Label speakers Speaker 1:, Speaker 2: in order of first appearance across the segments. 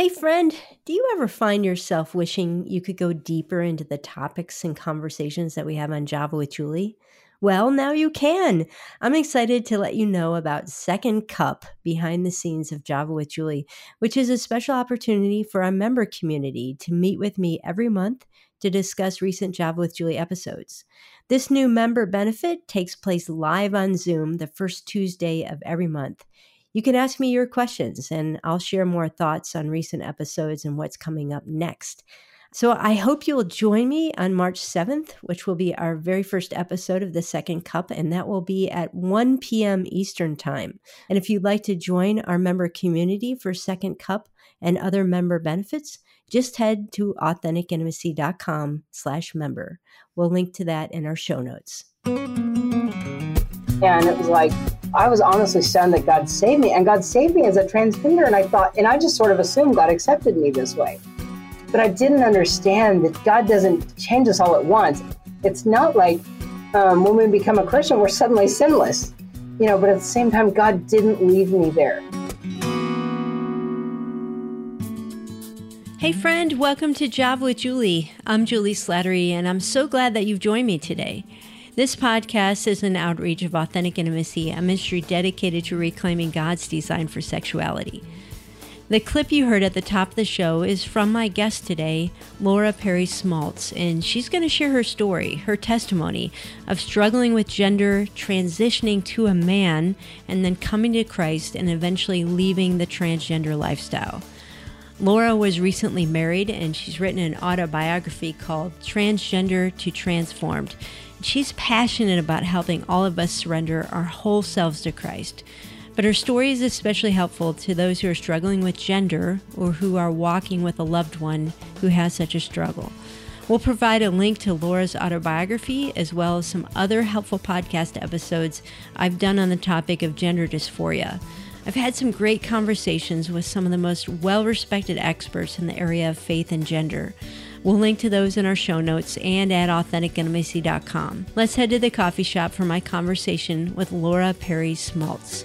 Speaker 1: Hey, friend, do you ever find yourself wishing you could go deeper into the topics and conversations that we have on Java with Juli? Well, now you can. I'm excited to let you know about Second Cup behind the scenes of Java with Juli, which is a special opportunity for our member community to meet with me every month to discuss recent Java with Juli episodes. This new member benefit takes place live on Zoom the first Tuesday of every month. You can ask me your questions, and I'll share more thoughts on recent episodes and what's coming up next. So I hope you'll join me on March 7th, which will be our very first episode of the Second Cup, and that will be at 1 p.m. Eastern Time. And if you'd like to join our member community for Second Cup and other member benefits, just head to authenticintimacy.com slash member. We'll link to that in our show notes.
Speaker 2: And it was like, I was honestly stunned that God saved me. And God saved me as a transgender. And I thought, and I just sort of assumed God accepted me this way. But I didn't understand that God doesn't change us all at once. It's not like um, when we become a Christian, we're suddenly sinless, you know, but at the same time, God didn't leave me there.
Speaker 1: Hey, friend, welcome to Java with Juli. I'm Juli Slattery, and I'm so glad that you've joined me today. This podcast is an outreach of Authentic Intimacy, a ministry dedicated to reclaiming God's design for sexuality. The clip you heard at the top of the show is from my guest today, Laura Perry Smaltz, and she's going to share her story, her testimony of struggling with gender, transitioning to a man, and then coming to Christ and eventually leaving the transgender lifestyle. Laura was recently married and she's written an autobiography called Transgender to Transformed. She's passionate about helping all of us surrender our whole selves to Christ. But her story is especially helpful to those who are struggling with gender or who are walking with a loved one who has such a struggle. We'll provide a link to Laura's autobiography as well as some other helpful podcast episodes I've done on the topic of gender dysphoria. I've had some great conversations with some of the most well respected experts in the area of faith and gender. We'll link to those in our show notes and at authenticintimacy.com. Let's head to the coffee shop for my conversation with Laura Perry Smaltz.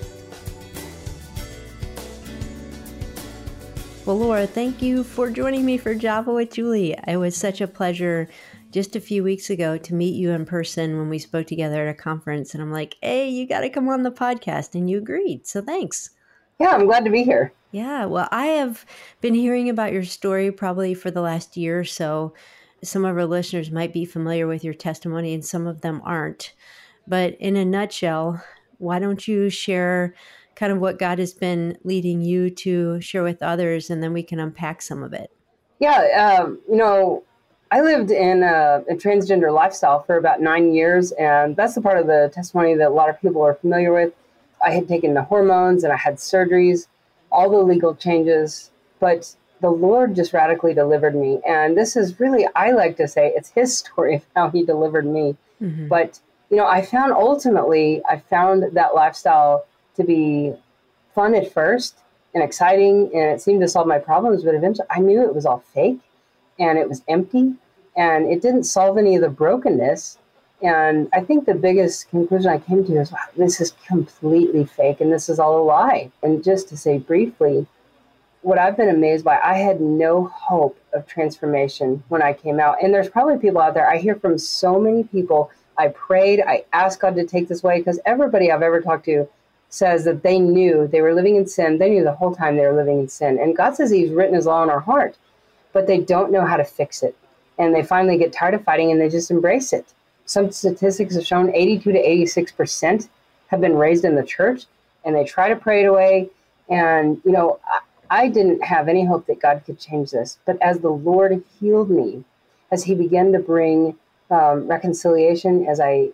Speaker 1: Well, Laura, thank you for joining me for Java with Juli. It was such a pleasure just a few weeks ago to meet you in person when we spoke together at a conference. And I'm like, hey, you got to come on the podcast. And you agreed. So thanks.
Speaker 2: Yeah, I'm glad to be here.
Speaker 1: Yeah, well, I have been hearing about your story probably for the last year or so. Some of our listeners might be familiar with your testimony, and some of them aren't. But in a nutshell, why don't you share kind of what God has been leading you to share with others, and then we can unpack some of it.
Speaker 2: Yeah, um, you know, I lived in a, a, transgender lifestyle for about nine years, and that's the part of the testimony that a lot of people are familiar with. I had taken the hormones and I had surgeries, all the legal changes, but the Lord just radically delivered me. And this is really, I like to say, it's His story of how He delivered me. Mm-hmm. But, you know, I found ultimately, I found that lifestyle to be fun at first and exciting and it seemed to solve my problems but eventually i knew it was all fake and it was empty and it didn't solve any of the brokenness and i think the biggest conclusion i came to is wow, this is completely fake and this is all a lie and just to say briefly what i've been amazed by i had no hope of transformation when i came out and there's probably people out there i hear from so many people i prayed i asked god to take this way because everybody i've ever talked to says that they knew they were living in sin. They knew the whole time they were living in sin. And God says He's written His law in our heart, but they don't know how to fix it. And they finally get tired of fighting and they just embrace it. Some statistics have shown 82 to 86% have been raised in the church and they try to pray it away. And, you know, I didn't have any hope that God could change this. But as the Lord healed me, as He began to bring um, reconciliation, as I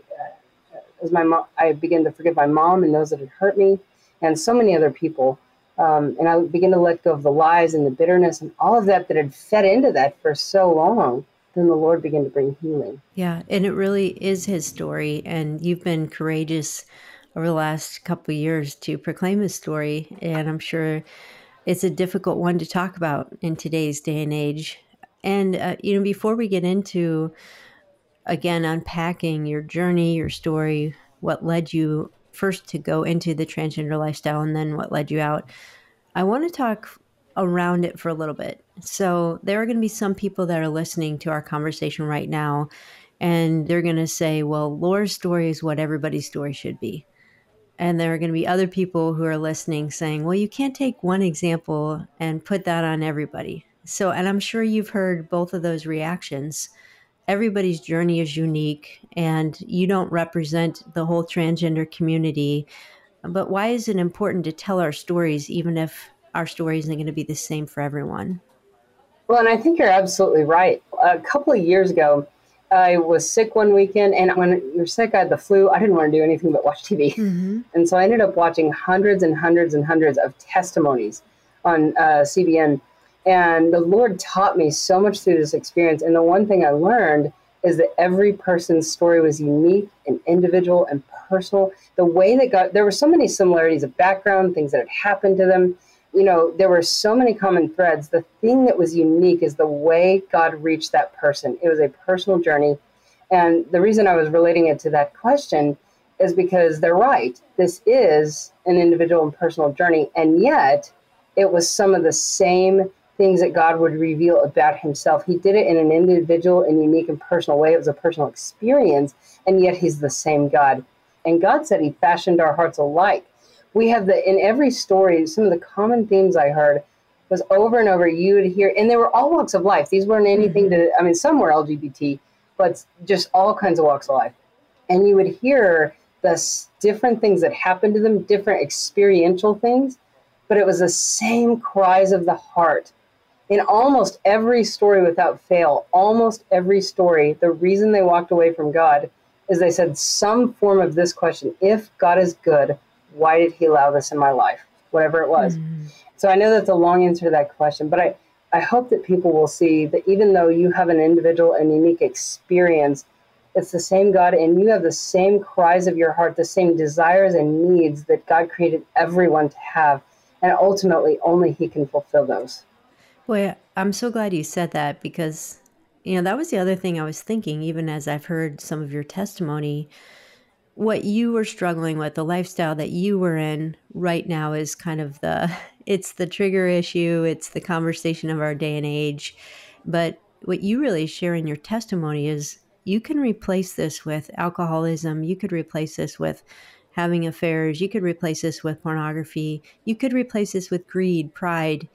Speaker 2: as my mom, I began to forgive my mom and those that had hurt me, and so many other people. Um, and I began to let go of the lies and the bitterness and all of that that had fed into that for so long. Then the Lord began to bring healing.
Speaker 1: Yeah, and it really is His story, and you've been courageous over the last couple years to proclaim His story, and I'm sure it's a difficult one to talk about in today's day and age. And uh, you know, before we get into again unpacking your journey, your story, what led you first to go into the transgender lifestyle and then what led you out. I want to talk around it for a little bit. So there are going to be some people that are listening to our conversation right now, and they're going to say, well, Laura's story is what everybody's story should be. And there are going to be other people who are listening saying, well, you can't take one example and put that on everybody. So, and I'm sure you've heard both of those reactions. Everybody's journey is unique, and you don't represent the whole transgender community. But why is it important to tell our stories, even if our story isn't going to be the same for everyone?
Speaker 2: Well, and I think you're absolutely right. A couple of years ago, I was sick one weekend, and when you're sick, I had the flu. I didn't want to do anything but watch TV. Mm-hmm. And so I ended up watching hundreds and hundreds and hundreds of testimonies on uh, CBN. And the Lord taught me so much through this experience. And the one thing I learned is that every person's story was unique and individual and personal. The way that God, there were so many similarities of background, things that had happened to them, you know, there were so many common threads. The thing that was unique is the way God reached that person. It was a personal journey. And the reason I was relating it to that question is because they're right. This is an individual and personal journey. And yet, it was some of the same things that God would reveal about himself. He did it in an individual and unique and personal way. It was a personal experience. And yet, he's the same God. And God said he fashioned our hearts alike we have the in every story some of the common themes i heard was over and over you would hear and they were all walks of life. These weren't anything mm-hmm. to i mean some were lgbt but just all kinds of walks of life. And you would hear the different things that happened to them different experiential things but it was the same cries of the heart. In almost every story without fail almost every story the reason they walked away from god is they said some form of this question if god is good why did he allow this in my life? Whatever it was. Mm. So I know that's a long answer to that question, but I, I hope that people will see that even though you have an individual and unique experience, it's the same God and you have the same cries of your heart, the same desires and needs that God created everyone to have. And ultimately, only He can fulfill those.
Speaker 1: Boy, I'm so glad you said that because, you know, that was the other thing I was thinking, even as I've heard some of your testimony what you were struggling with, the lifestyle that you were in right now is kind of the it's the trigger issue, it's the conversation of our day and age. But what you really share in your testimony is you can replace this with alcoholism, you could replace this with having affairs, you could replace this with pornography, you could replace this with greed, pride.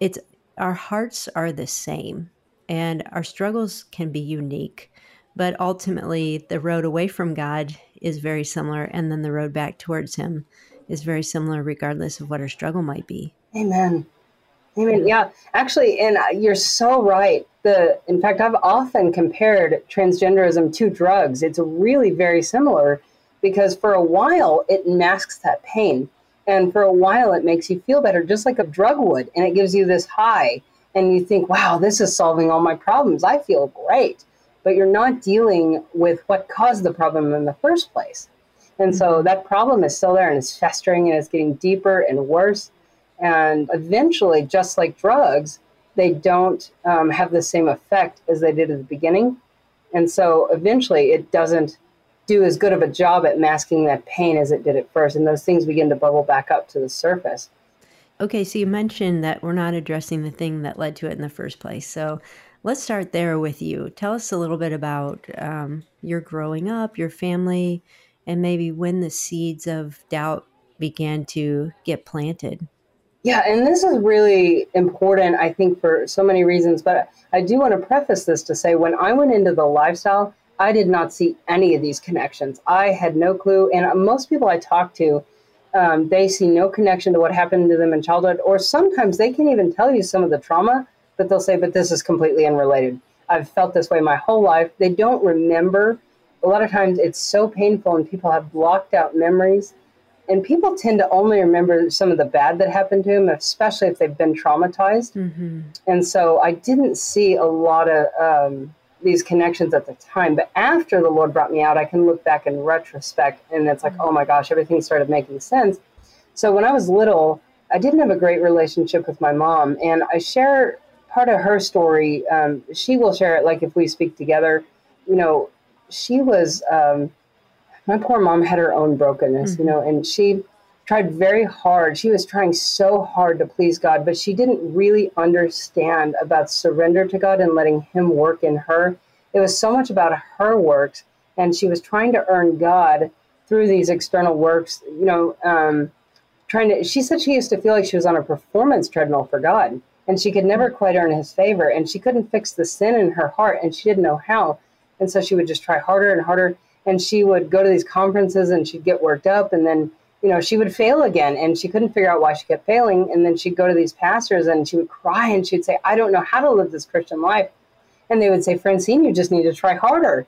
Speaker 1: It's our hearts are the same and our struggles can be unique. But ultimately, the road away from God is very similar, and then the road back towards Him is very similar, regardless of what our struggle might be.
Speaker 2: Amen. Amen. Yeah, actually, and uh, you're so right. The in fact, I've often compared transgenderism to drugs. It's really very similar because for a while it masks that pain, and for a while it makes you feel better, just like a drug would, and it gives you this high, and you think, "Wow, this is solving all my problems. I feel great." But you're not dealing with what caused the problem in the first place. And so mm-hmm. that problem is still there and it's festering and it's getting deeper and worse. And eventually, just like drugs, they don't um, have the same effect as they did at the beginning. And so eventually, it doesn't do as good of a job at masking that pain as it did at first. And those things begin to bubble back up to the surface.
Speaker 1: Okay, so you mentioned that we're not addressing the thing that led to it in the first place. So let's start there with you. Tell us a little bit about um, your growing up, your family, and maybe when the seeds of doubt began to get planted.
Speaker 2: Yeah, and this is really important, I think, for so many reasons. But I do want to preface this to say when I went into the lifestyle, I did not see any of these connections. I had no clue. And most people I talk to, um, they see no connection to what happened to them in childhood, or sometimes they can even tell you some of the trauma but they'll say, but this is completely unrelated. I've felt this way my whole life. They don't remember. A lot of times it's so painful and people have blocked out memories. And people tend to only remember some of the bad that happened to them, especially if they've been traumatized. Mm-hmm. And so I didn't see a lot of um, these connections at the time. But after the Lord brought me out, I can look back in retrospect and it's like, mm-hmm. oh my gosh, everything started making sense. So when I was little, I didn't have a great relationship with my mom. And I share part of her story, um, she will share it like if we speak together. You know, she was, um, my poor mom had her own brokenness, mm-hmm. you know, and she tried very hard. She was trying so hard to please God, but she didn't really understand about surrender to God and letting Him work in her. It was so much about her works, and she was trying to earn God through these external works. You know, um, trying to. She said she used to feel like she was on a performance treadmill for God, and she could never quite earn His favor, and she couldn't fix the sin in her heart, and she didn't know how, and so she would just try harder and harder. And she would go to these conferences, and she'd get worked up, and then you know, she would fail again and she couldn't figure out why she kept failing. And then she'd go to these pastors and she would cry and she'd say, I don't know how to live this Christian life. And they would say, Francine, you just need to try harder.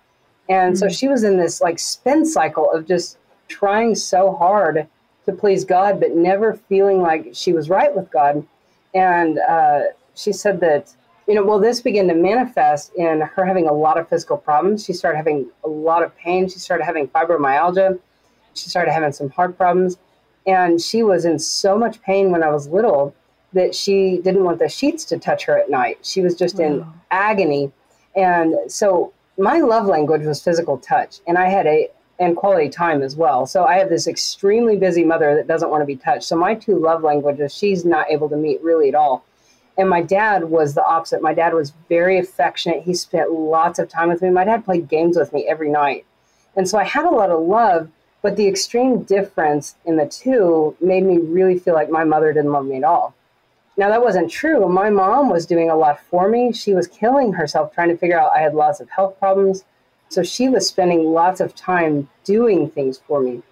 Speaker 2: And mm-hmm. so she was in this like spin cycle of just trying so hard to please God, but never feeling like she was right with God. And uh, she said that, you know, well, this began to manifest in her having a lot of physical problems. She started having a lot of pain. She started having fibromyalgia she started having some heart problems. And she was in so much pain when I was little that she didn't want the sheets to touch her at night. She was just wow. in agony. And so my love language was physical touch. And I had a, and quality time as well. So I have this extremely busy mother that doesn't want to be touched. So my two love languages, she's not able to meet really at all. And my dad was the opposite. My dad was very affectionate. He spent lots of time with me. My dad played games with me every night. And so I had a lot of love, but the extreme difference in the two made me really feel like my mother didn't love me at all. Now, that wasn't true. My mom was doing a lot for me. She was killing herself trying to figure out I had lots of health problems. So she was spending lots of time doing things for me.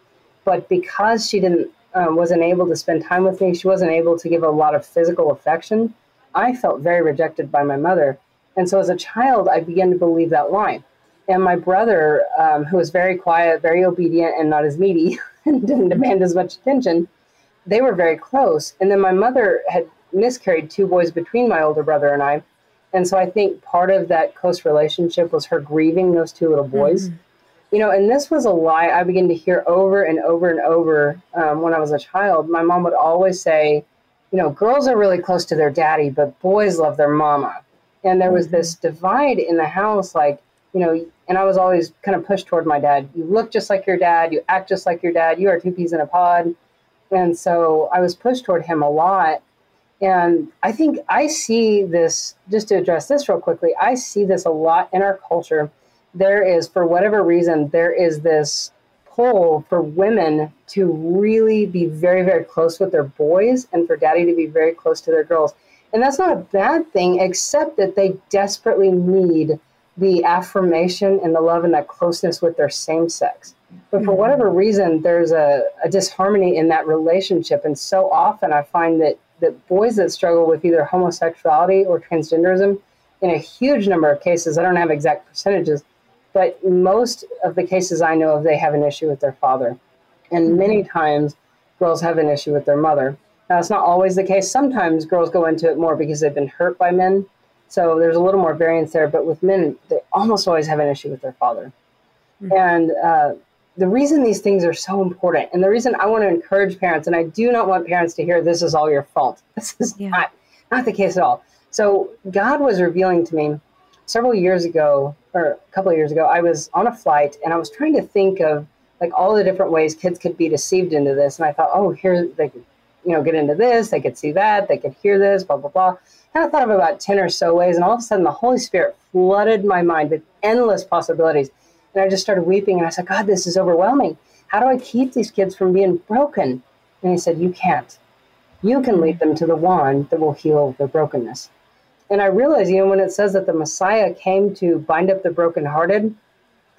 Speaker 2: But because she didn't um, wasn't able to spend time with me, she wasn't able to give a lot of physical affection. I felt very rejected by my mother. And so as a child, I began to believe that lie and my brother, um, who was very quiet, very obedient, and not as needy, and didn't demand as much attention, they were very close. And then my mother had miscarried two boys between my older brother and I. And so I think part of that close relationship was her grieving those two little boys. Mm-hmm. You know, and this was a lie I began to hear over and over and over um, when I was a child. My mom would always say, you know, girls are really close to their daddy, but boys love their mama. And there was mm-hmm. this divide in the house like, you know, and I was always kind of pushed toward my dad. You look just like your dad, you act just like your dad, you are two peas in a pod. And so I was pushed toward him a lot. And I think I see this, just to address this real quickly, I see this a lot in our culture. There is, for whatever reason, there is this pull for women to really be very, very close with their boys and for daddy to be very close to their girls. And that's not a bad thing, except that they desperately need the affirmation and the love and that closeness with their same sex. But for mm-hmm. whatever reason, there's a, a disharmony in that relationship. And so often I find that, that boys that struggle with either homosexuality or transgenderism, in a huge number of cases, I don't have exact percentages, but most of the cases I know of, they have an issue with their father. And mm-hmm. many times, girls have an issue with their mother. Now, it's not always the case. Sometimes girls go into it more because they've been hurt by men so there's a little more variance there, but with men, they almost always have an issue with their father. Mm-hmm. And uh, the reason these things are so important, and the reason I want to encourage parents, and I do not want parents to hear this is all your fault. This is yeah. not, not the case at all. So God was revealing to me several years ago, or a couple of years ago, I was on a flight and I was trying to think of like all the different ways kids could be deceived into this. And I thought, oh, here they could, you know, get into this, they could see that, they could hear this, blah, blah, blah. And I thought of about 10 or so ways, and all of a sudden the Holy Spirit flooded my mind with endless possibilities. And I just started weeping, and I said, God, this is overwhelming. How do I keep these kids from being broken? And he said, You can't. You can lead them to the wand that will heal their brokenness. And I realized, you know, when it says that the Messiah came to bind up the brokenhearted,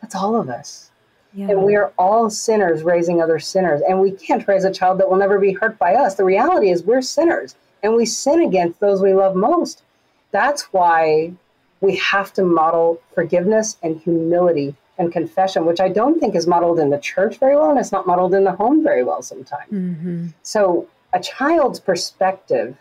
Speaker 2: that's all of us. Yeah. And we are all sinners raising other sinners. And we can't raise a child that will never be hurt by us. The reality is, we're sinners and we sin against those we love most. That's why we have to model forgiveness and humility and confession, which I don't think is modeled in the church very well, and it's not modeled in the home very well sometimes. Mm-hmm. So, a child's perspective,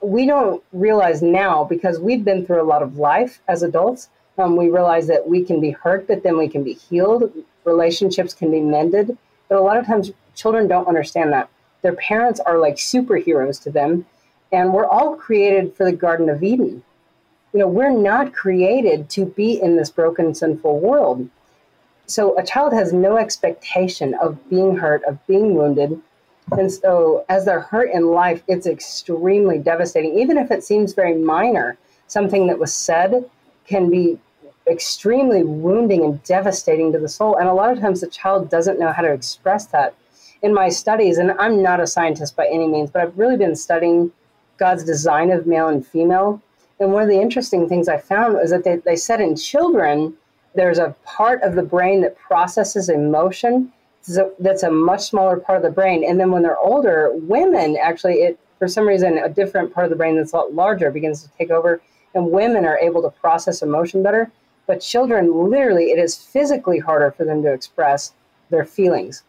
Speaker 2: we don't realize now because we've been through a lot of life as adults. Um, we realize that we can be hurt, but then we can be healed. Relationships can be mended. But a lot of times, children don't understand that. Their parents are like superheroes to them, and we're all created for the Garden of Eden. You know, we're not created to be in this broken, sinful world. So a child has no expectation of being hurt, of being wounded. And so, as they're hurt in life, it's extremely devastating. Even if it seems very minor, something that was said can be extremely wounding and devastating to the soul. And a lot of times, the child doesn't know how to express that. In my studies, and I'm not a scientist by any means, but I've really been studying God's design of male and female. And one of the interesting things I found was that they, they said in children, there's a part of the brain that processes emotion that's a much smaller part of the brain. And then when they're older, women actually, it for some reason, a different part of the brain that's a lot larger begins to take over, and women are able to process emotion better. But children, literally, it is physically harder for them to express their feelings.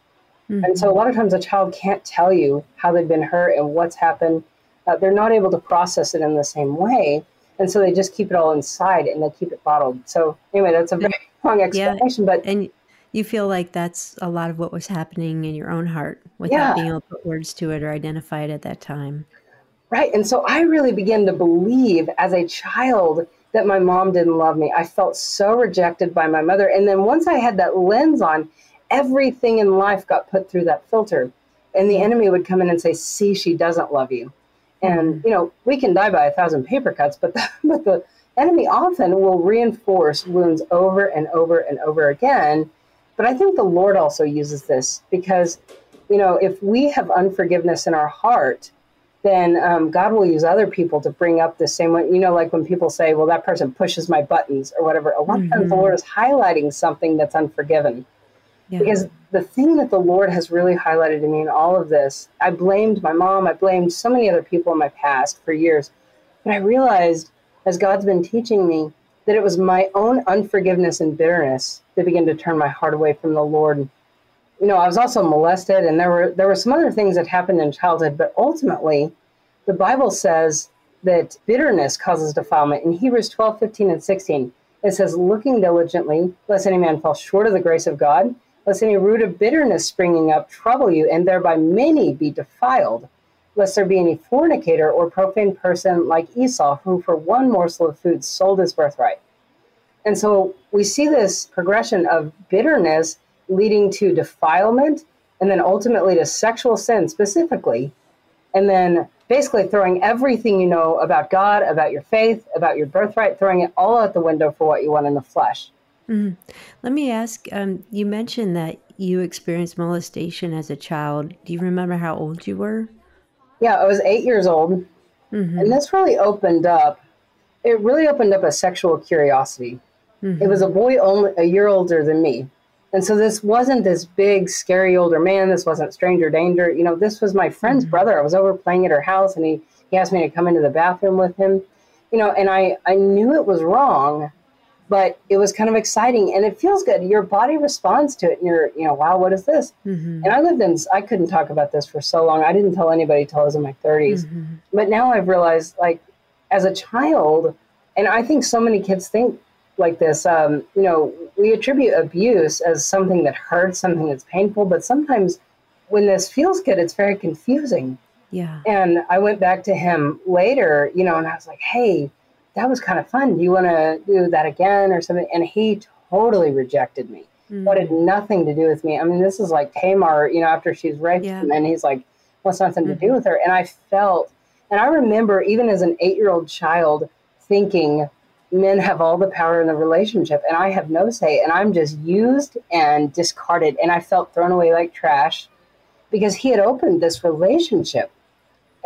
Speaker 2: Mm-hmm. And so a lot of times a child can't tell you how they've been hurt and what's happened. Uh, they're not able to process it in the same way. And so they just keep it all inside and they keep it bottled. So anyway, that's a very long explanation. Yeah. But
Speaker 1: and you feel like that's a lot of what was happening in your own heart without yeah. being able to put words to it or identify it at that time.
Speaker 2: Right. And so I really began to believe as a child that my mom didn't love me. I felt so rejected by my mother. And then once I had that lens on, everything in life got put through that filter. And the enemy would come in and say, See, she doesn't love you. And, mm-hmm. you know, we can die by a thousand paper cuts, but the, but the enemy often will reinforce wounds over and over and over again but I think the Lord also uses this because, you know, if we have unforgiveness in our heart, then um, God will use other people to bring up the same one. You know, like when people say, well, that person pushes my buttons or whatever, a lot of times the mm-hmm. Lord is highlighting something that's unforgiven. Yeah. Because the thing that the Lord has really highlighted to me in all of this, I blamed my mom, I blamed so many other people in my past for years. But I realized as God's been teaching me that it was my own unforgiveness and bitterness that began to turn my heart away from the Lord. You know, I was also molested, and there were there were some other things that happened in childhood, but ultimately, the Bible says that bitterness causes defilement. In Hebrews 12, 15, and 16, it says, looking diligently, lest any man fall short of the grace of God, lest any root of bitterness springing up trouble you, and thereby many be defiled lest there be any fornicator or profane person like Esau, who for one morsel of food sold his birthright. And so we see this progression of bitterness leading to defilement and then ultimately to sexual sin specifically. And then basically throwing everything you know about God, about your faith, about your birthright, throwing it all out the window for what you want in the flesh.
Speaker 1: Mm-hmm. Let me ask um, you mentioned that you experienced molestation as a child. Do you remember how old you were?
Speaker 2: Yeah, I was eight years old. Mm-hmm. And this really opened up, it really opened up a sexual curiosity. Mm-hmm. It was a boy only a year older than me. And so this wasn't this big, scary older man. This wasn't stranger danger. You know, this was my friend's mm-hmm. brother. I was over playing at her house and he, he asked me to come into the bathroom with him. You know, and I, I knew it was wrong, but it was kind of exciting and it feels good. Your body responds to it and you're, you know, wow, what is this? Mm-hmm. And I lived in, I couldn't talk about this for so long. I didn't tell anybody till I was in my 30s. Mm-hmm. But now I've realized, like, as a child, and I think so many kids think like this, um, you know, we attribute abuse as something that hurts, something that's painful, but sometimes when this feels good, it's very confusing.
Speaker 1: Yeah.
Speaker 2: And I went back to him later, you know, and I was like, hey, that was kind of fun. Do you want to do that again or something? And he totally rejected me. Mm-hmm. Wanted nothing to do with me. I mean, this is like Tamar, you know, after she's raped yeah. him, and he's like, wants nothing mm-hmm. to do mm-hmm. with her. And I felt, and I remember even as an eight year old child thinking, men have all the power in the relationship, and I have no say, and I'm just used and discarded. And I felt thrown away like trash because he had opened this relationship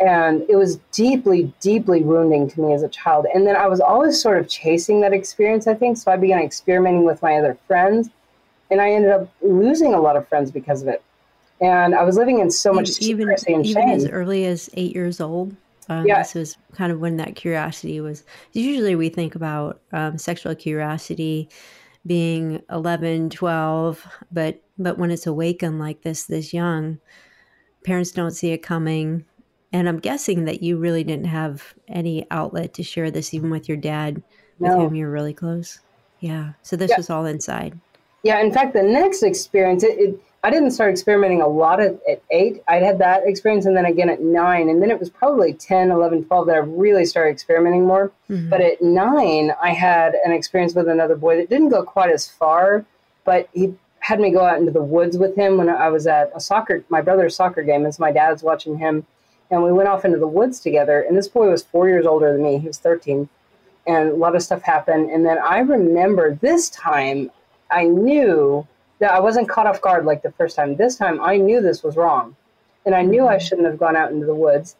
Speaker 2: and it was deeply deeply wounding to me as a child. And then i was always sort of chasing that experience i think. So i began experimenting with my other friends. And i ended up losing a lot of friends because of it. And i was living in so much
Speaker 1: even,
Speaker 2: and
Speaker 1: even
Speaker 2: shame.
Speaker 1: as early as eight years old um, yeah. this was kind of when that curiosity was usually we think about um, sexual curiosity being 11 12 but but when it's awakened like this this young parents don't see it coming and I'm guessing that you really didn't have any outlet to share this even with your dad, with no. whom you're really close. Yeah. So this yeah. was all inside.
Speaker 2: Yeah. In fact, the next experience, it, it, I didn't start experimenting a lot at, at eight. I'd had that experience and then again at nine. And then it was probably 10, 11, 12 that I really started experimenting more. Mm-hmm. But at nine, I had an experience with another boy that didn't go quite as far, but he had me go out into the woods with him when I was at a soccer, my brother's soccer game, as my dad's watching him. And we went off into the woods together. And this boy was four years older than me. He was 13. And a lot of stuff happened. And then I remember this time I knew that I wasn't caught off guard like the first time. This time I knew this was wrong. And I knew I mm-hmm. shouldn't have gone out into the woods.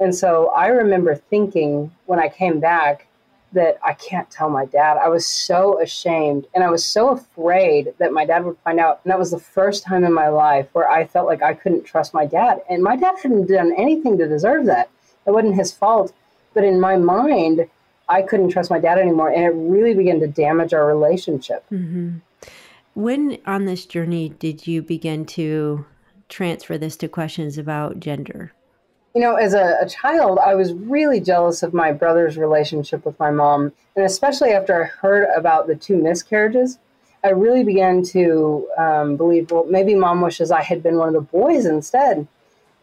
Speaker 2: And so I remember thinking when I came back, that I can't tell my dad. I was so ashamed and I was so afraid that my dad would find out. And that was the first time in my life where I felt like I couldn't trust my dad. And my dad hadn't done anything to deserve that. It wasn't his fault. But in my mind, I couldn't trust my dad anymore. And it really began to damage our relationship.
Speaker 1: Mm-hmm. When on this journey did you begin to transfer this to questions about gender?
Speaker 2: You know, as a, a, child, I was really jealous of my brother's relationship with my mom. And especially after I heard about the two miscarriages, I really began to um, believe, well, maybe mom wishes I had been one of the boys instead.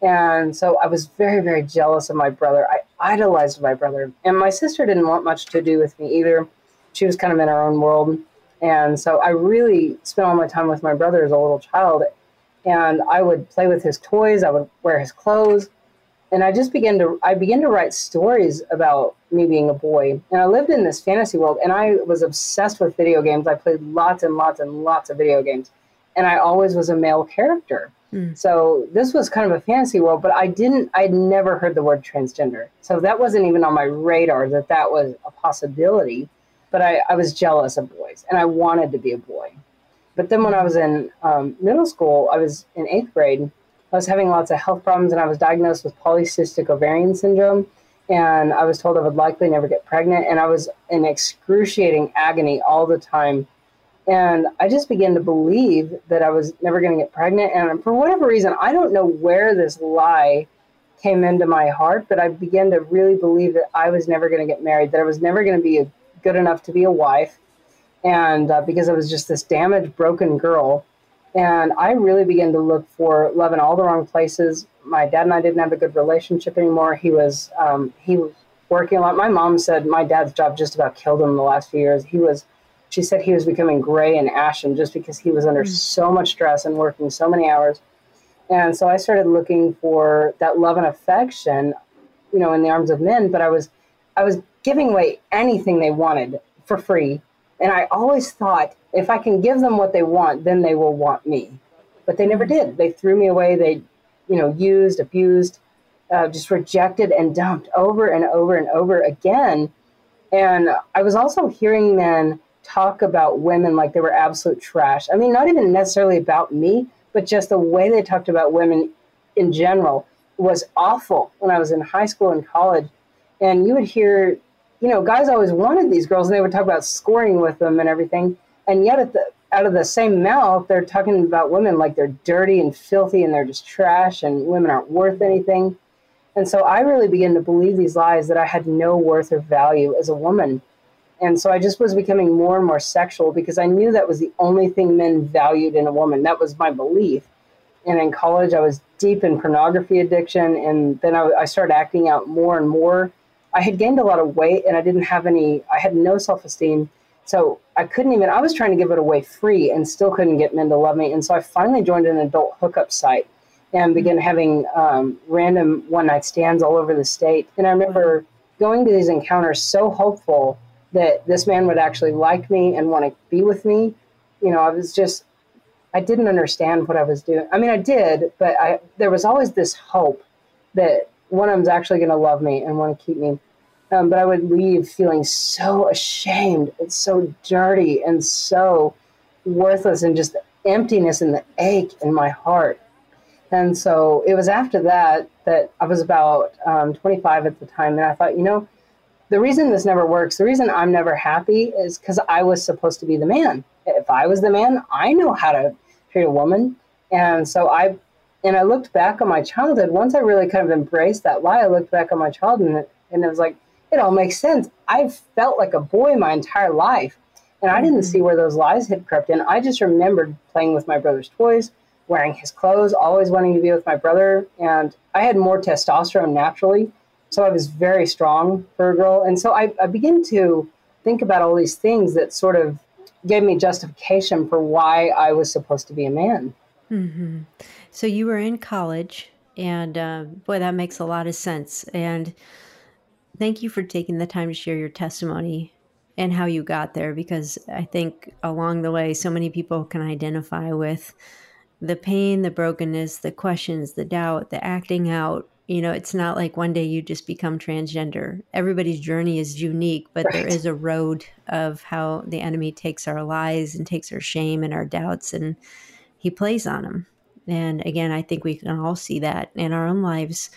Speaker 2: And so I was very, very jealous of my brother. I idolized my brother. And my sister didn't want much to do with me either. She was kind of in her own world. And so I really spent all my time with my brother as a little child. And I would play with his toys, I would wear his clothes and I just began to I began to write stories about me being a boy. And I lived in this fantasy world and I was obsessed with video games. I played lots and lots and lots of video games. And I always was a male character. Mm. So this was kind of a fantasy world, but I didn't I'd never heard the word transgender. So that wasn't even on my radar that that was a possibility. But I, I was jealous of boys and I wanted to be a boy. But then when I was in um, middle school, I was in eighth grade I was having lots of health problems and I was diagnosed with polycystic ovarian syndrome. And I was told I would likely never get pregnant. And I was in excruciating agony all the time. And I just began to believe that I was never going to get pregnant. And for whatever reason, I don't know where this lie came into my heart, but I began to really believe that I was never going to get married, that I was never going to be good enough to be a wife. And uh, because I was just this damaged, broken girl and I really began to look for love in all the wrong places. My dad and I didn't have a good relationship anymore. He was um, he was working a lot. My mom said my dad's job just about killed him in the last few years. He was, she said he was becoming gray and ashen just because he was under mm. so much stress and working so many hours. And so I started looking for that love and affection, you know, in the arms of men. But I was, I was giving away anything they wanted for free and I always thought if I can give them what they want, then they will want me. But they never did. They threw me away. They, you know, used, abused, uh, just rejected and dumped over and over and over again. And I was also hearing men talk about women like they were absolute trash. I mean, not even necessarily about me, but just the way they talked about women in general was awful when I was in high school and college. And you would hear you know, guys always wanted these girls, and they would talk about scoring with them and everything. And yet, at the out of the same mouth, they're talking about women like they're dirty and filthy, and they're just trash, and women aren't worth anything. And so I really began to believe these lies that I had no worth or value as a woman. And so I just was becoming more and more sexual because I knew that was the only thing men valued in a woman. That was my belief. And in college, I was deep in pornography addiction. And then I, I started acting out more and more I had gained a lot of weight and I didn't have any, I had no self esteem. So I couldn't even, I was trying to give it away free and still couldn't get men to love me. And so I finally joined an adult hookup site and began having um, random one night stands all over the state. And I remember going to these encounters so hopeful that this man would actually like me and want to be with me. You know, I was just, I didn't understand what I was doing. I mean, I did, but I, there was always this hope that one of them's actually going to love me and want to keep me. Um, but I would leave feeling so ashamed and so dirty and so worthless and just emptiness and the ache in my heart. And so it was after that that I was about um, 25 at the time, and I thought, you know, the reason this never works, the reason I'm never happy is because I was supposed to be the man. If I was the man, I know how to treat a woman. And so I, and I looked back on my childhood. Once I really kind of embraced that lie, I looked back on my childhood, and it, and it was like, it all makes sense. I've felt like a boy my entire life, and I didn't see mm-hmm. where those lies had crept in. I just remembered playing with my brother's toys, wearing his clothes, always wanting to be with my brother, and I had more testosterone naturally, so I was very strong for a girl. And so I, I began to think about all these things that sort of gave me justification for why I was supposed to be a man.
Speaker 1: Mm-hmm. So you were in college, and uh, boy, that makes a lot of sense. And thank you for taking the time to share your testimony and how you got there, because I think along the way, so many people can identify with the pain, the brokenness, the questions, the doubt, the acting out. You know, it's not like one day you just become transgender. Everybody's journey is unique, but right. there is a road of how the enemy takes our lies and takes our shame and our doubts and he plays on them. And again, I think we can all see that in our own lives.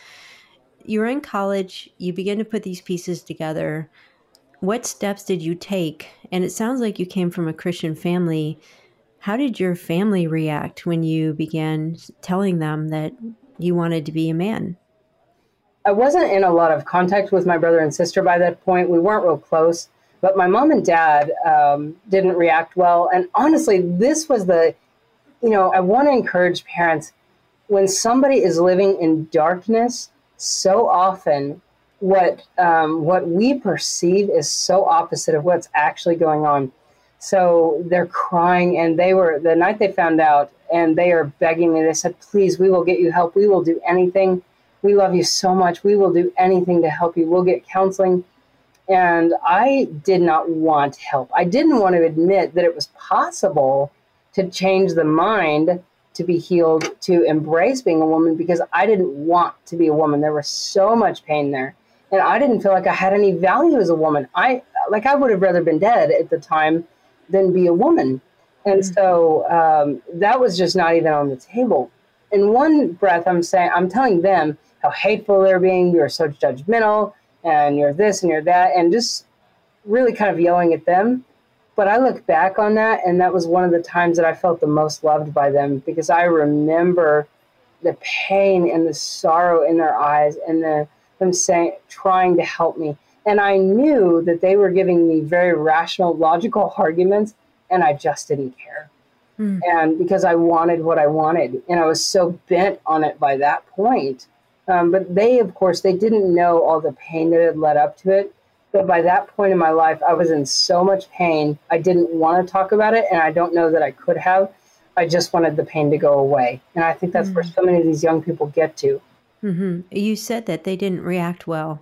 Speaker 1: You're in college, you begin to put these pieces together. What steps did you take? And it sounds like you came from a Christian family how did your family react when you began telling them that you wanted to be a man?
Speaker 2: I wasn't in a lot of contact with my brother and sister by that point. We weren't real close, but my mom and dad um, didn't react well. And honestly, this was the, you know, I want to encourage parents when somebody is living in darkness, so often what um, what we perceive is so opposite of what's actually going on. So they're crying, and they were the night they found out, and they are begging me. They said, "Please, we will get you help. We will do anything. We love you so much. We will do anything to help you. We'll get counseling." And I did not want help. I didn't want to admit that it was possible to change the mind to be healed, to embrace being a woman, because I didn't want to be a woman. There was so much pain there. And I didn't feel like I had any value as a woman. I like I would have rather been dead at the time than be a woman. And mm-hmm. so um, that was just not even on the table. In one breath, I'm saying, I'm telling them how hateful they're being. You're so judgmental, and you're this and you're that, and just really kind of yelling at them. But I look back on that, and that was one of the times that I felt the most loved by them because I remember the pain and the sorrow in their eyes and the, them saying, trying to help me. And I knew that they were giving me very rational, logical arguments, and I just didn't care. Mm. And because I wanted what I wanted, and I was so bent on it by that point. Um, but they, of course, they didn't know all the pain that had led up to it. But by that point in my life, I was in so much pain. I didn't want to talk about it, and I don't know that I could have. I just wanted the pain to go away. And I think that's mm where so many of these young people get to.
Speaker 1: Mm-hmm. You said that they didn't react well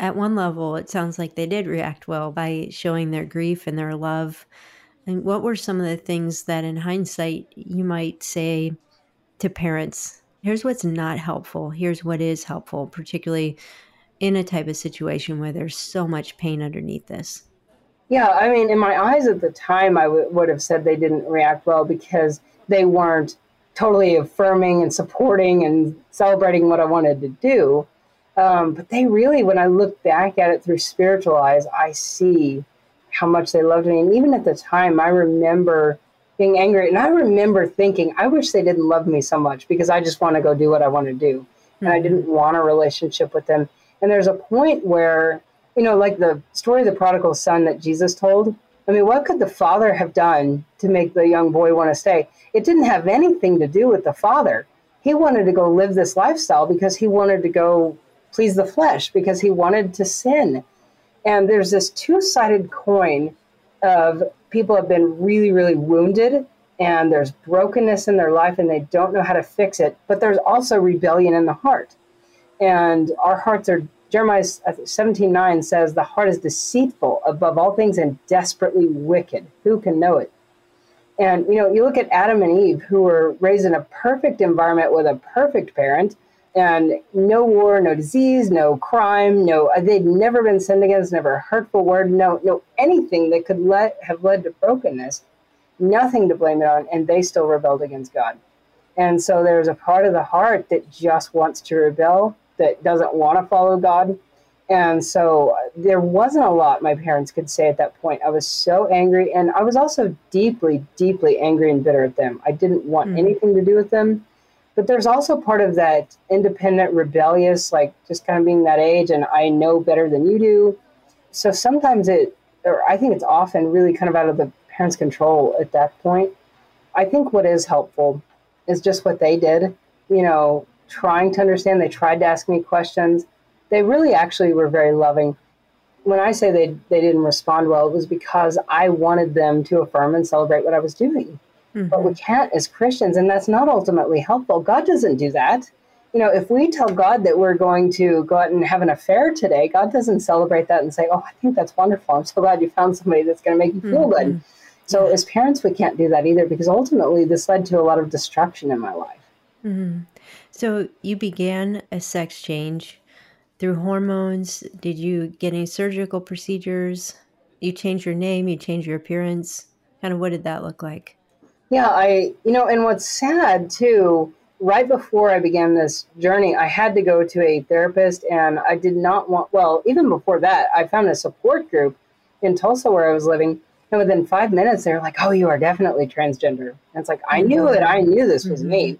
Speaker 1: at one level, it sounds like they did react well by showing their grief and their love. And what were some of the things that, in hindsight, you might say to parents? Here's what's not helpful. Here's what is helpful, particularly in a type of situation where there's so much pain underneath this.
Speaker 2: Yeah, I mean, in my eyes at the time, I w- would have said they didn't react well because they weren't totally affirming and supporting and celebrating what I wanted to do. Um, but they really, when I look back at it through spiritual eyes, I see how much they loved me. And even at the time, I remember being angry. And I remember thinking, I wish they didn't love me so much because I just want to go do what I want to do. Mm-hmm. And I hmm. didn't want a relationship with them. And there's a point where, you know, like the story of the prodigal son that Jesus told. I mean, what could the father have done to make the young boy want to stay? It didn't have anything to do with the father. He wanted to go live this lifestyle because he wanted to go please the flesh because he wanted to sin. And there's this two sided coin of people have been really, really wounded and there's brokenness in their life and they don't know how to fix it, but there's also rebellion in the heart. And our hearts are, Jeremiah 17 9 says, the heart is deceitful above all things and desperately wicked. Who can know it? And, you know, you look at Adam and Eve, who were raised in a perfect environment with a perfect parent and no war, no disease, no crime, no they'd never been sinned against, never a hurtful word, no no anything that could let have led to brokenness, nothing to blame it on, and they still rebelled against God. And so there's a part of the heart that just wants to rebel, that doesn't want to follow God. And so there wasn't a lot my parents could say at that point. I was so angry, and I was also deeply, deeply angry and bitter at them. I didn't want mm. anything to do with them but there's also part of that independent, rebellious, like just kind of being that age and I know better than you do. So sometimes it, or I think it's often really kind of out of the parents' control at that point. I think what is helpful is just what they did, you know, trying to understand. They tried to ask me questions. They really actually were very loving. when I say they, they didn't respond well, it was because I wanted them to affirm and celebrate what I was doing. Mm-hmm. But we can't as Christians, and that's not ultimately helpful. God doesn't do that. You know, if we tell God that we're going to go out and have an affair today, God doesn't celebrate that and say, Oh, I think that's wonderful. I'm so glad you found somebody that's going to make you feel mm-hmm. good. So, as parents, we can't do that either because ultimately this led to a lot of destruction in my life.
Speaker 1: Mm-hmm. So, you began a sex change through hormones. Did you get any surgical procedures? You changed your name, you changed your appearance. Kind of what did that look like?
Speaker 2: Yeah, I, you know, and what's sad too, right before I began this journey, I had to go to a therapist and I did not want, well, even before that, I found a support group in Tulsa where I was living. And within five minutes, they were like, oh, you are definitely transgender. And it's like, I knew it. I knew this was mm-hmm. me.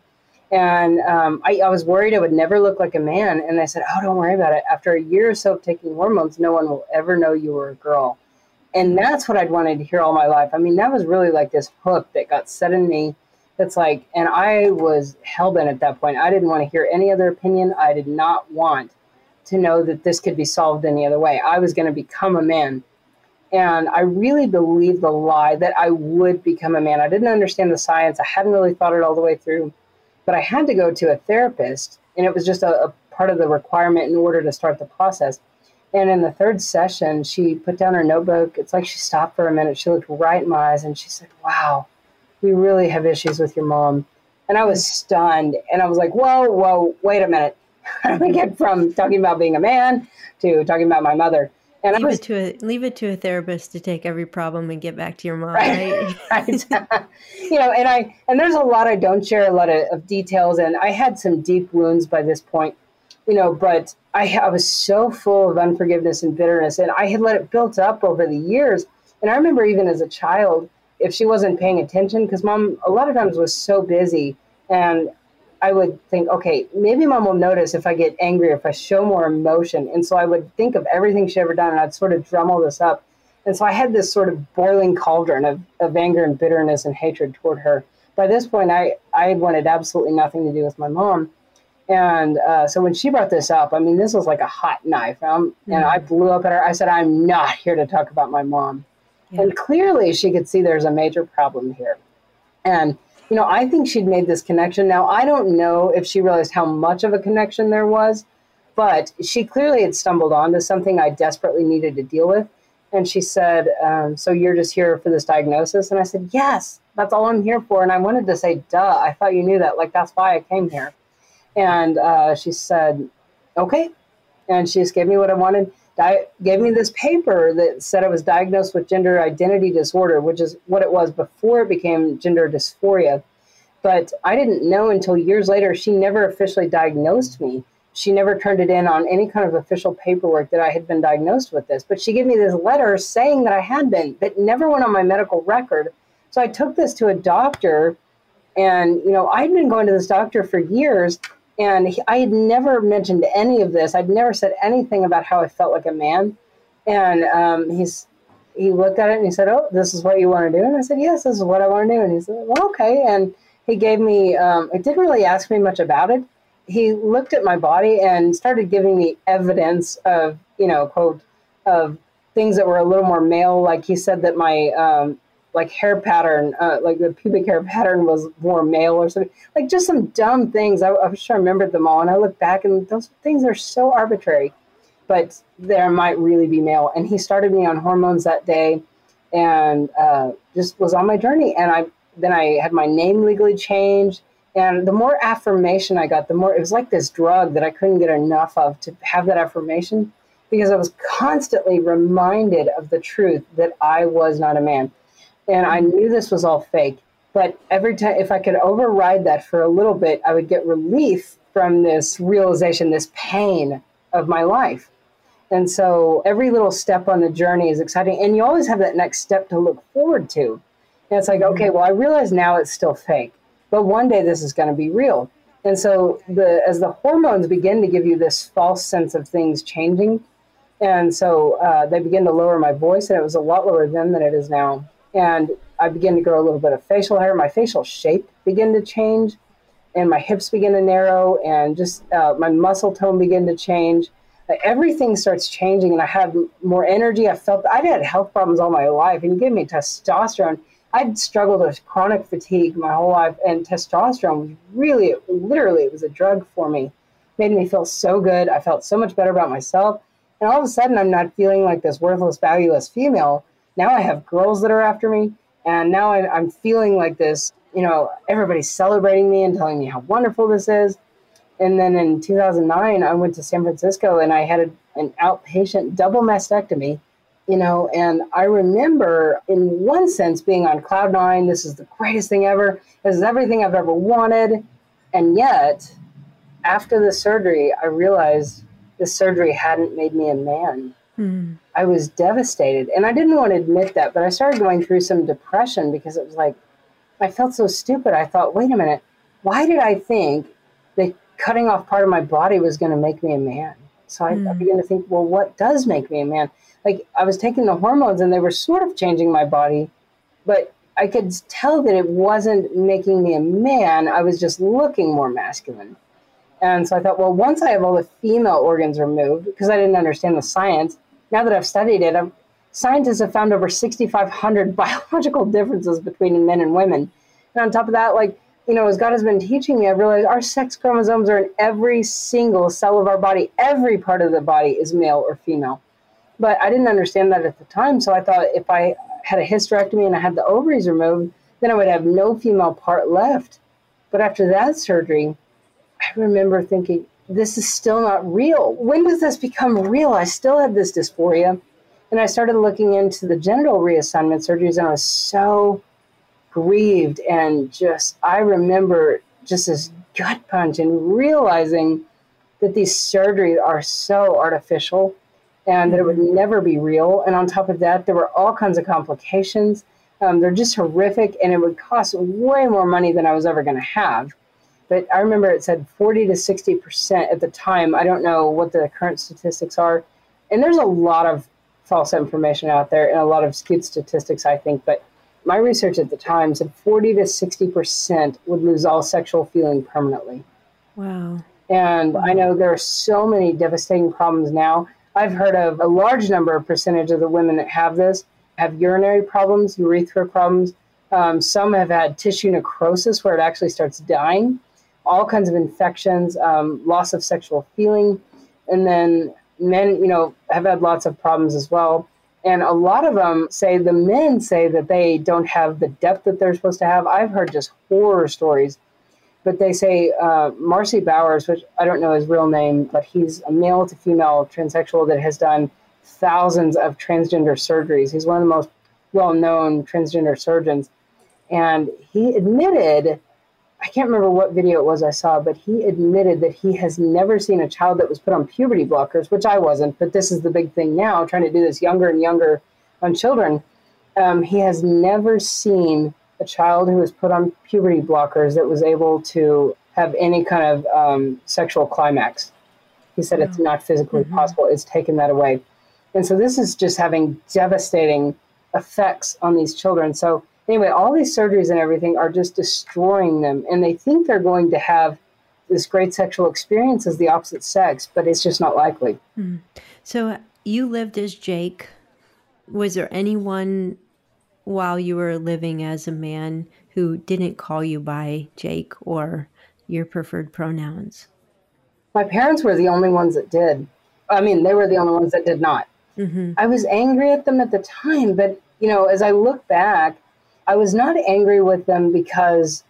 Speaker 2: And um, I, I, was worried I would never look like a man. And they said, oh, don't worry about it. After a year or so of taking hormones, no one will ever know you were a girl. And that's what I'd wanted to hear all my life. I mean, that was really like this hook that got set in me. That's like, and I was hell bent at that point. I didn't want to hear any other opinion. I did not want to know that this could be solved any other way. I was going to become a man. And I really believed the lie that I would become a man. I didn't understand the science. I hadn't really thought it all the way through. But I had to go to a therapist, and it was just a, a part of the requirement in order to start the process. And in the third session, she put down her notebook. It's like she stopped for a minute. She looked right in my eyes and she said, Wow, we really have issues with your mom. And I was stunned. And I was like, Whoa, whoa, wait a minute. How do we get from talking about being a man to talking about my mother?
Speaker 1: And leave was, it to a leave it to a therapist to take every problem and get back to your mom, right? right?
Speaker 2: you know, and I and there's a lot I don't share a lot of, of details, and I had some deep wounds by this point, you know, but I, I was so full of unforgiveness and bitterness, and I had let it built up over the years. And I remember even as a child, if she wasn't paying attention, because mom a lot of times was so busy, and I would think, okay, maybe mom will notice if I get angry, if I show more emotion. And so I would think of everything she ever done, and I'd sort of drum all this up. And so I had this sort of boiling cauldron of, of anger and bitterness and hatred toward her. By this point, I, I wanted absolutely nothing to do with my mom. And uh, so when she brought this up, I mean, this was like a hot knife. Um, mm-hmm. And I blew up at her. I said, I'm not here to talk about my mom. Yeah. And clearly she could see there's a major problem here. And, you know, I think she'd made this connection. Now, I don't know if she realized how much of a connection there was, but she clearly had stumbled onto something I desperately needed to deal with. And she said, um, So you're just here for this diagnosis? And I said, Yes, that's all I'm here for. And I wanted to say, Duh, I thought you knew that. Like, that's why I came here. And uh, she said, okay. And she just gave me what I wanted. Di- gave me this paper that said I was diagnosed with gender identity disorder, which is what it was before it became gender dysphoria. But I didn't know until years later. She never officially diagnosed me. She never turned it in on any kind of official paperwork that I had been diagnosed with this. But she gave me this letter saying that I had been, but never went on my medical record. So I took this to a doctor, and you know I'd been going to this doctor for years, and he, I had never mentioned any of this. I'd never said anything about how I felt like a man. And um, he's he looked at it and he said, "Oh, this is what you want to do." And I said, "Yes, this is what I want to do." And he said, "Well, okay." And he gave me. Um, it didn't really ask me much about it. He looked at my body and started giving me evidence of, you know, quote, of things that were a little more male. Like he said that my um, like hair pattern, uh, like the pubic hair pattern was more male or something. Like just some dumb things. I, I sure I remembered them all, and I look back, and those things are so arbitrary, but there might really be male. And he started me on hormones that day, and uh, just was on my journey. And I then I had my name legally changed. And the more affirmation I got, the more it was like this drug that I couldn't get enough of to have that affirmation because I was constantly reminded of the truth that I was not a man and I knew this was all fake. But every time, if I could override that for a little bit, I would get relief from this realization, this pain of my life. And so every little step on the journey is exciting. And you always have that next step to look forward to. And it's like, okay, well, I realize now it's still fake, but one day this is going to be real. And so the as the hormones begin to give you this false sense of things changing, and so uh, they begin to lower my voice, and it was a lot lower then than it is now and I began to grow a little bit of facial hair. My facial shape began to change, and my hips began to narrow, and just uh, my muscle tone began to change. everything starts changing and I have more energy. I felt I'd had health problems all my life and you gave me testosterone. I'd struggled with chronic fatigue my whole life and testosterone was really, literally, it was a drug for me. made me feel so good. I felt so much better about myself. And all of a sudden, I'm not feeling like this worthless, valueless female. Now I have girls that are after me. And now I'm feeling like this, you know, everybody's celebrating me and telling me how wonderful this is. And then in 2009, I went to San Francisco and I had a, an outpatient double mastectomy, you know, and I remember in one sense being on cloud nine. This is the greatest thing ever. This is everything I've ever wanted. And yet, after the surgery, I realized the surgery hadn't made me a man. Mm. I was devastated. And I didn't want to admit that, but I started going through some depression because it was like, I felt so stupid. I thought, wait a minute, why did I think that cutting off part of my body was going to make me a man. So I, mm. I, began to think, well, what does make me a man? Like I was taking the hormones and they were sort of changing my body, but I could tell that it wasn't making me a man. I was just looking more masculine. And so I thought, well, once I have all the female organs removed, because I didn't understand the science, now that I've studied it, I've, scientists have found over 6,500 biological differences between men and women. And on top of that, like you know, as God has been teaching me, I've realized our sex chromosomes are in every single cell of our body. Every part of the body is male or female. But I didn't understand that at the time. So I thought if I had a hysterectomy and I had the ovaries removed, then I would have no female part left. But after that surgery, I remember thinking, this is still not real. When does this become real? I still have this dysphoria. And I started looking into the genital reassignment surgeries, and I was so grieved and just I remember just this gut punch and realizing that these surgeries are so artificial and that it would mm-hmm. never be real. And on top of that, there were all kinds of complications. Um, they're just horrific, and it would cost way more money than I was ever going to have. But I remember it said 40 to 60 percent at the time. I don't know what the current statistics are, and there's a lot of false information out there and a lot of skewed statistics, I think. But my research at the time said 40 to 60% would lose all sexual feeling permanently.
Speaker 1: Wow.
Speaker 2: And I know there are so many devastating problems now. I've heard of a large number of percentage of the women that have this have urinary problems, urethra problems. Um, some have had tissue necrosis where it actually starts dying, all kinds of infections, um, loss of sexual feeling. And then men, you know, have had lots of problems as well. And a lot of them say the men say that they don't have the depth that they're supposed to have. I've heard just horror stories, but they say uh, Marci Bowers, which I don't know his real name, but he's a male to female transsexual that has done thousands of transgender surgeries. He's one of the most well known transgender surgeons. And he admitted I can't remember what video it was I saw, but he admitted that he has never seen a child that was put on puberty blockers, which I wasn't, but this is the big thing now, trying to do this younger and younger on children. Um, he has never seen a child who was put on puberty blockers that was able to have any kind of um, sexual climax. He said it's not physically mm-hmm. possible, it's taken that away. And so this is just having devastating effects on these children. So anyway, all these surgeries and everything are just destroying them. And they think they're going to have this great sexual experience as the opposite sex, but it's just not likely.
Speaker 1: Hmm. So you lived as Jake. Was there anyone while you were living as a man who didn't call you by Jake or your preferred pronouns?
Speaker 2: My parents were the only ones that did. I mean, they were the only ones that did not. Mm-hmm. I was angry at them at the time, but you know, as I look back, I was not angry with them because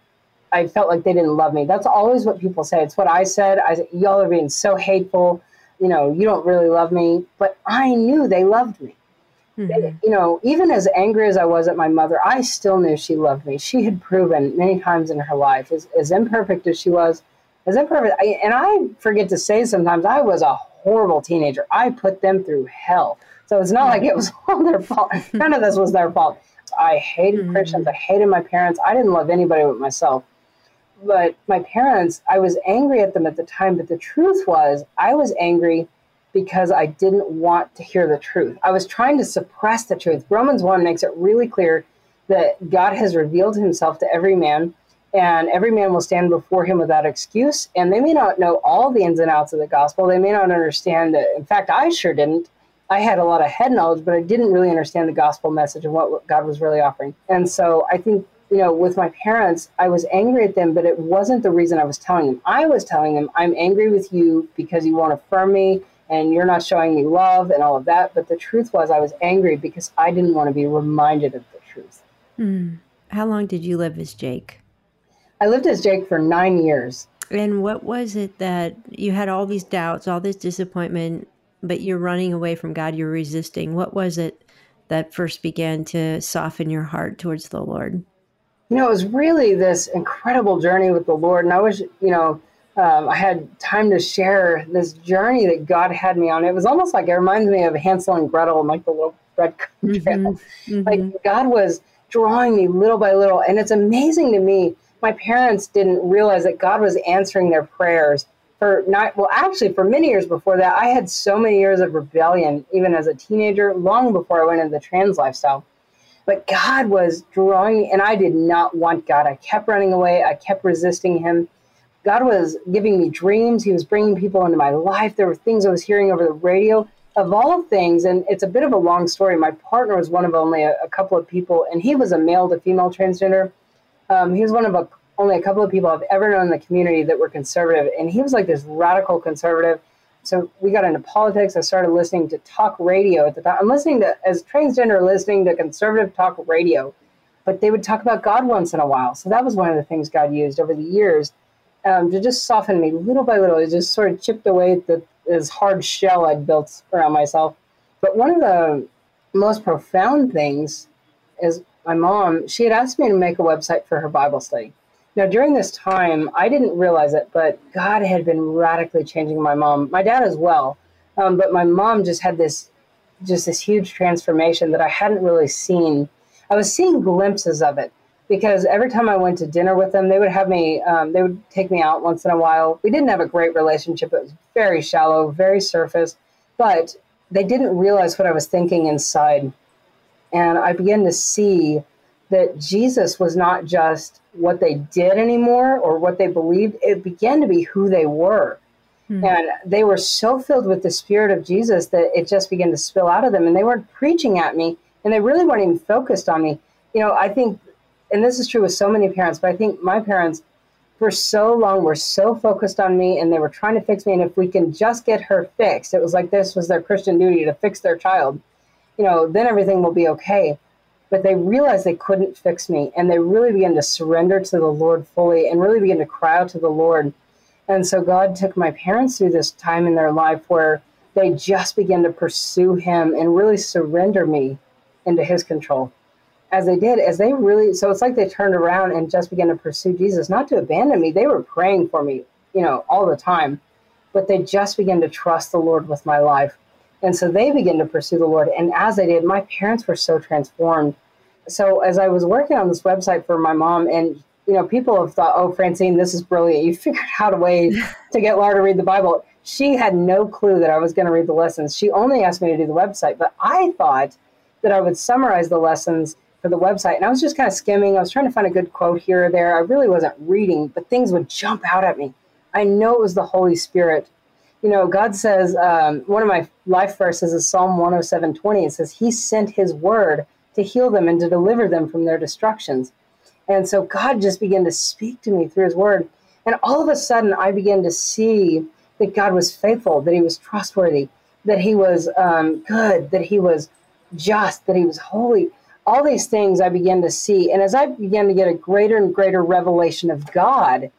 Speaker 2: I felt like they didn't love me. That's always what people say. It's what I said. I said, y'all are being so hateful. You know, you don't really love me. But I knew they loved me. Mm-hmm. They, you know, even as angry as I was at my mother, I still knew she loved me. She had proven many times in her life, as, as imperfect as she was, as imperfect. I, and I forget to say sometimes I was a horrible teenager. I put them through hell. So it's not like it was all their fault. None of this was their fault. I hated mm-hmm. Christians. I hated my parents. I didn't love anybody but myself. But my parents, I was angry at them at the time. But the truth was, I was angry because I didn't want to hear the truth. I was trying to suppress the truth. Romans 1 makes it really clear that God has revealed himself to every man and every man will stand before him without excuse. And they may not know all the ins and outs of the gospel. They may not understand it. In fact, I sure didn't. I had a lot of head knowledge, but I didn't really understand the gospel message and what God was really offering. And so I think, you know, with my parents, I was angry at them, but it wasn't the reason I was telling them. I was telling them, I'm angry with you because you won't affirm me and you're not showing me love and all of that. But the truth was, I was angry because I didn't want to be reminded of the truth.
Speaker 1: Mm. How long did you live as Jake?
Speaker 2: I lived as Jake for nine years.
Speaker 1: And what was it that you had all these doubts, all this disappointment, but you're running away from God, you're resisting? What was it that first began to soften your heart towards the Lord?
Speaker 2: You know, it was really this incredible journey with the Lord. And I was, you know, um, I had time to share this journey that God had me on. It was almost like it reminds me of Hansel and Gretel and like the little bread mm-hmm. trail. Mm-hmm. Like God was drawing me little by little. And it's amazing to me my parents didn't realize that God was answering their prayers for not well actually for many years before that I had so many years of rebellion even as a teenager long before I went into the trans lifestyle. But God was drawing me and I did not want God. I kept running away. I kept resisting him. God was giving me dreams. He was bringing people into my life. There were things I was hearing over the radio. Of all things and it's a bit of a long story my partner was one of only a, a couple of people and he was a male to female transgender. Um, he was one of a, only a couple of people I've ever known in the community that were conservative, and he was like this radical conservative. So we got into politics. I started listening to talk radio at the time. I'm listening to, as transgender, listening to conservative talk radio, but they would talk about God once in a while. So that was one of the things God used over the years um, to just soften me little by little. It just sort of chipped away at the, this hard shell I'd built around myself. But one of the most profound things is my mom, she had asked me to make a website for her Bible study. Now, during this time, I didn't realize it, but God had been radically changing my mom, my dad as well. Um, but my mom just had this, just this huge transformation that I hadn't really seen. I was seeing glimpses of it because every time I went to dinner with them, they would have me, um, they would take me out once in a while. We didn't have a great relationship. It was very shallow, very surface, but they didn't realize what I was thinking inside and I began to see that Jesus was not just what they did anymore or what they believed, it began to be who they were. Mm-hmm. And they were so filled with the Spirit of Jesus that it just began to spill out of them. And they weren't preaching at me and they really weren't even focused on me. You know, I think, and this is true with so many parents, but I think my parents for so long were so focused on me and they were trying to fix me. And if we can just get her fixed, it was like this was their Christian duty to fix their child you know, then everything will be okay. But they realized they couldn't fix me, and they really began to surrender to the Lord fully and really began to cry out to the Lord. And so God took my parents through this time in their life where they just began to pursue Him and really surrender me into His control. As they did, as they really, so it's like they turned around and just began to pursue Jesus, not to abandon me. They were praying for me, you know, all the time, but they just began to trust the Lord with my life. And so they began to pursue the Lord. And as they did, my parents were so transformed. So as I was working on this website for my mom, and you know, people have thought, "Oh, Francine, this is brilliant. You figured out a way to get Laura to read the Bible." She had no clue that I was going to read the lessons. She only asked me to do the website, but I thought that I would summarize the lessons for the website. And I was just kind of skimming. I was trying to find a good quote here or there. I really wasn't reading, but things would jump out at me. I know it was the Holy Spirit you know, God says, um, one of my life verses is Psalm 107 20. It says, He sent His word to heal them and to deliver them from their destructions. And so God just began to speak to me through His word. And all of a sudden, I began to see that God was faithful, that He was trustworthy, that He was um, good, that He was just, that He was holy. All these things I began to see. And as I began to get a greater and greater revelation of God,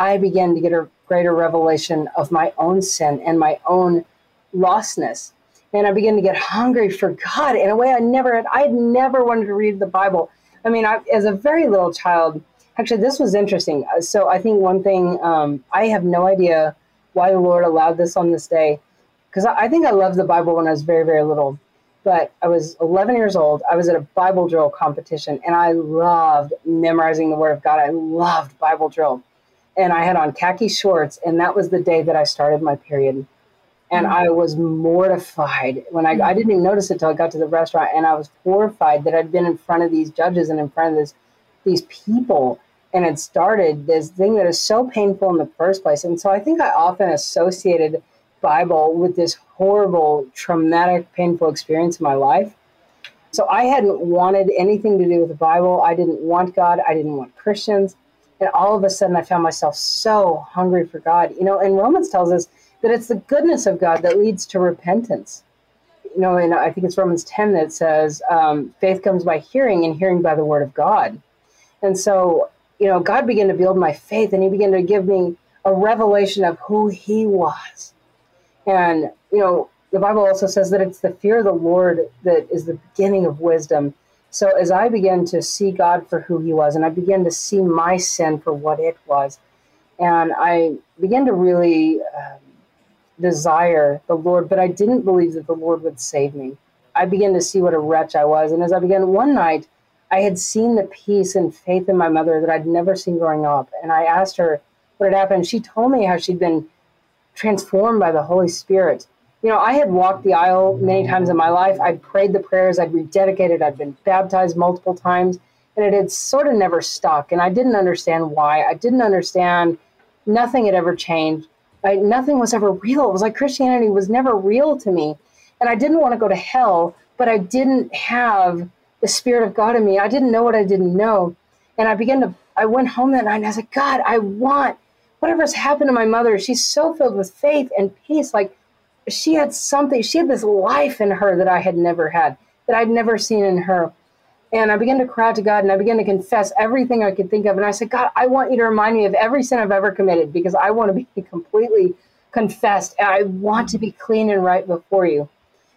Speaker 2: I began to get a greater revelation of my own sin and my own lostness. And I began to get hungry for God in a way I never had. I had never wanted to read the Bible. I mean, I, as a very little child, actually, this was interesting. Uh, so I think one thing, um, I have no idea why the Lord allowed this on this day. Because I, I think I loved the Bible when I was very, very little. But I was 11 years old. I was at a Bible drill competition, and I loved memorizing the Word of God. I loved Bible drill and I had on khaki shorts, and that was the day that I started my period. And mm-hmm. I was mortified when I, I didn't even notice it till I got to the restaurant, and I was horrified that I'd been in front of these judges and in front of this, these people, and it started this thing that is so painful in the first place. And so I think I often associated Bible with this horrible, traumatic, painful experience in my life. So I hadn't wanted anything to do with the Bible. I didn't want God. I didn't want Christians. And all of a sudden, I found myself so hungry for God. You know, and Romans tells us that it's the goodness of God that leads to repentance. You know, and I think it's Romans 10 that says, um, faith comes by hearing, and hearing by the word of God. And so, you know, God began to build my faith, and He began to give me a revelation of who He was. And, you know, the Bible also says that it's the fear of the Lord that is the beginning of wisdom. So as I began to see God for who He was, and I began to see my sin for what it was, and I began to really um, desire the Lord, but I didn't believe that the Lord would save me. I began to see what a wretch I was, and as I began one night, I had seen the peace and faith in my mother that I'd never seen growing up, and I asked her what had happened. She told me how she'd been transformed by the Holy Spirit you know, I had walked the aisle many times in my life. I'd prayed the prayers, I'd rededicated, I'd been baptized multiple times, and it had sort of never stuck. And I didn't understand why. I didn't understand. Nothing had ever changed. I, nothing was ever real. It was like Christianity was never real to me. And I didn't want to go to hell, but I didn't have the Spirit of God in me. I didn't know what I didn't know. And I began to, I went home that night and I said, God, I want whatever's happened to my mother. She's so filled with faith and peace. Like, she had something, she had this life in her that I had never had, that I'd never seen in her. And I began to cry to God and I began to confess everything I could think of. And I said, God, I want you to remind me of every sin I've ever committed because I want to be completely confessed. And I want to be clean and right before you.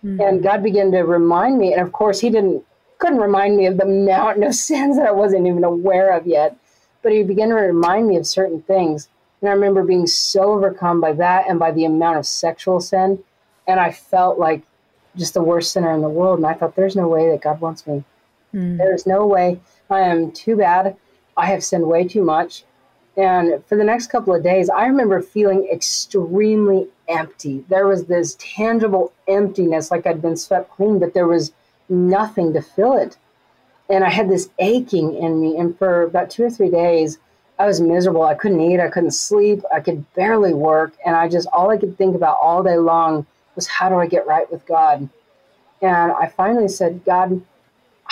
Speaker 2: Mm-hmm. And God began to remind me. And of course, He didn't, couldn't remind me of the mountain of sins that I wasn't even aware of yet. But He began to remind me of certain things. And I remember being so overcome by that and by the amount of sexual sin. And I felt like just the worst sinner in the world. And I thought, there's no way that God wants me. Mm. There's no way. I am too bad. I have sinned way too much. And for the next couple of days, I remember feeling extremely empty. There was this tangible emptiness, like I'd been swept clean, but there was nothing to fill it. And I had this aching in me. And for about two or three days, I was miserable. I couldn't eat. I couldn't sleep. I could barely work. And I just, all I could think about all day long was how do I get right with God? And I finally said, God,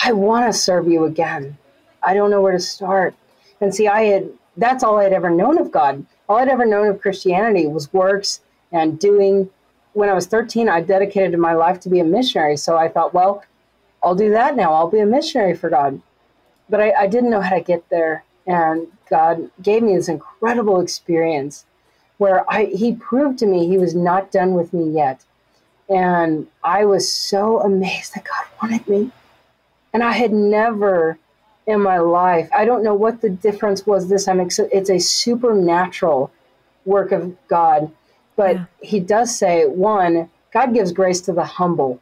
Speaker 2: I want to serve you again. I don't know where to start. And see, I had, that's all I'd ever known of God. All I'd ever known of Christianity was works and doing. When I was 13, I dedicated my life to be a missionary. So I thought, well, I'll do that now. I'll be a missionary for God. But I, I didn't know how to get there. And God gave me this incredible experience where I, He proved to me He was not done with me yet. And I was so amazed that God wanted me. And I had never in my life, I don't know what the difference was this time. It's a supernatural work of God. But yeah. He does say, one, God gives grace to the humble.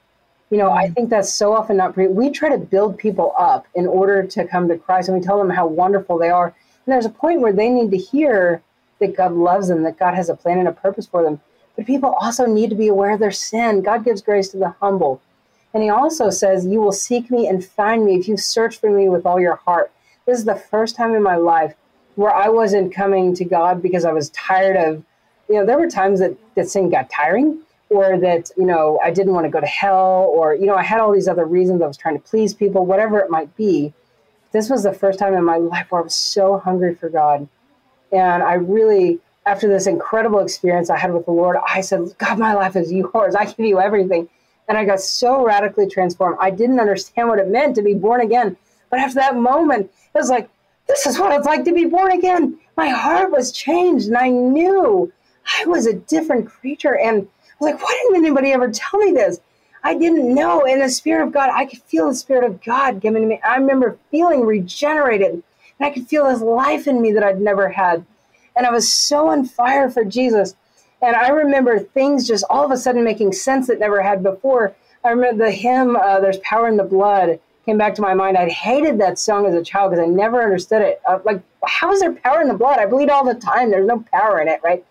Speaker 2: You know, I mm. think that's so often not. Pre- we try to build people up in order to come to Christ, and we tell them how wonderful they are. And there's a point where they need to hear that God loves them, that God has a plan and a purpose for them. But people also need to be aware of their sin. God gives grace to the humble. And He also says, You will seek me and find me if you search for me with all your heart. This is the first time in my life where I wasn't coming to God because I was tired of, you know, there were times that, that sin got tiring or that you know I didn't want to go to hell, or you know I had all these other reasons I was trying to please people, whatever it might be. This was the first time in my life where I was so hungry for God, and I really, after this incredible experience I had with the Lord, I said, "God, my life is yours. I give you everything." And I got so radically transformed. I didn't understand what it meant to be born again, but after that moment, it was like, "This is what it's like to be born again." My heart was changed, and I knew I was a different creature, and I was like, why didn't anybody ever tell me this? I didn't know. In the Spirit of God, I could feel the Spirit of God given to me. I remember feeling regenerated, and I could feel this life in me that I'd never had. And I was so on fire for Jesus. And I remember things just all of a sudden making sense that never had before. I remember the hymn, uh, There's Power in the Blood, came back to my mind. I'd hated that song as a child because I never understood it. Uh, like, how is there power in the blood? I bleed all the time. There's no power in it, right?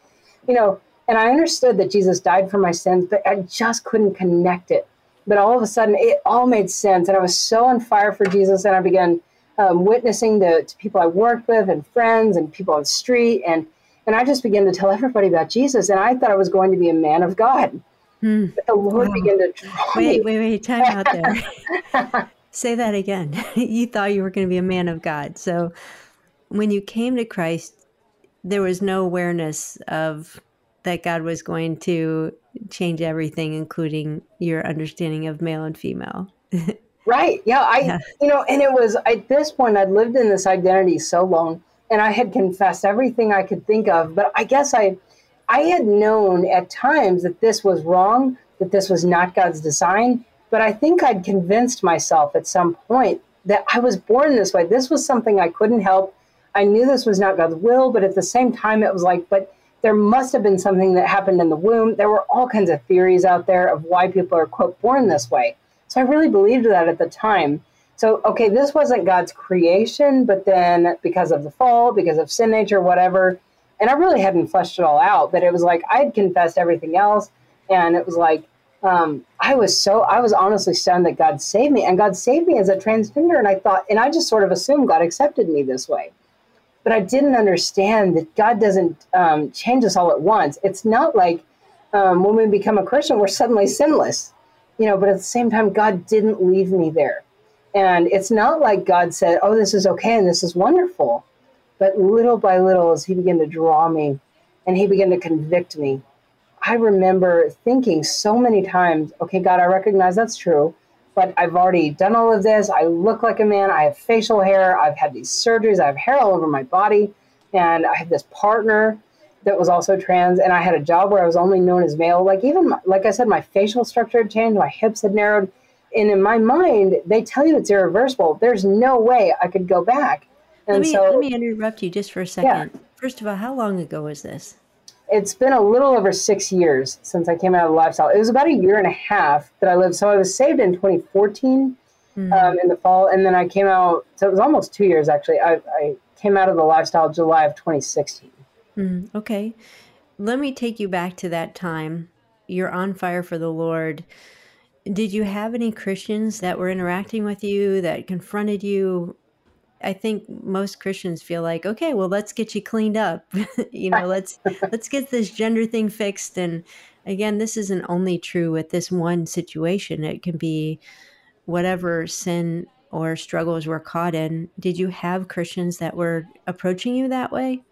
Speaker 2: You know, and I understood that Jesus died for my sins, but I just couldn't connect it. But all of a sudden, it all made sense. And I was so on fire for Jesus. And I began um, witnessing to, to people I worked with and friends and people on the street. And, and I just began to tell everybody about Jesus. And I thought I was going to be a man of God. Hmm. But the Lord wow. began to draw
Speaker 1: Wait, wait, wait, time out there. Say that again. you thought you were going to be a man of God. So when you came to Christ, there was no awareness of that God was going to change everything, including your understanding of male and female.
Speaker 2: right. Yeah. I, yeah. you know, and it was at this point, I'd lived in this identity so long and I had confessed everything I could think of, but I guess I, I had known at times that this was wrong, that this was not God's design, but I think I'd convinced myself at some point that I was born this way. This was something I couldn't help. I knew this was not God's will, but at the same time, it was like, but there must have been something that happened in the womb. There were all kinds of theories out there of why people are, quote, born this way. So I really believed that at the time. So, okay, this wasn't God's creation, but then because of the fall, because of sin nature, whatever, and I really hadn't fleshed it all out, but it was like I had confessed everything else. And it was like, um, I was so, I was honestly stunned that God saved me. And God saved me as a transgender. And I thought, and I just sort of assumed God accepted me this way. But I didn't understand that God doesn't um, change us all at once. It's not like um, when we become a Christian, we're suddenly sinless, you know, but at the same time, God didn't leave me there. And it's not like God said, oh, this is okay and this is wonderful. But little by little, as he began to draw me and he began to convict me, I remember thinking so many times, okay, God, I recognize that's true, but I've already done all of this. I look like a man. I have facial hair. I've had these surgeries. I have hair all over my body. And I had this partner that was also trans. And I had a job where I was only known as male. Like, even, my, like I said, my facial structure had changed. My hips had narrowed. And in my mind, they tell you it's irreversible. There's no way I could go back.
Speaker 1: And let me so, let me interrupt you just for a second. Yeah. First of all, how long ago was this?
Speaker 2: It's been a little over six years since I came out of the lifestyle. It was about a year and a half that I lived. So I was saved in 2014 mm-hmm. um, in the fall, and then I came out. So it was almost two years actually. I, I came out of the lifestyle July of 2016.
Speaker 1: Mm, okay, let me take you back to that time. You're on fire for the Lord. Did you have any Christians that were interacting with you that confronted you I think most Christians feel like, okay, well, let's get you cleaned up. you know, let's let's get this gender thing fixed. And again, this isn't only true with this one situation. It can be whatever sin or struggles we're caught in. Did you have Christians that were approaching you that way?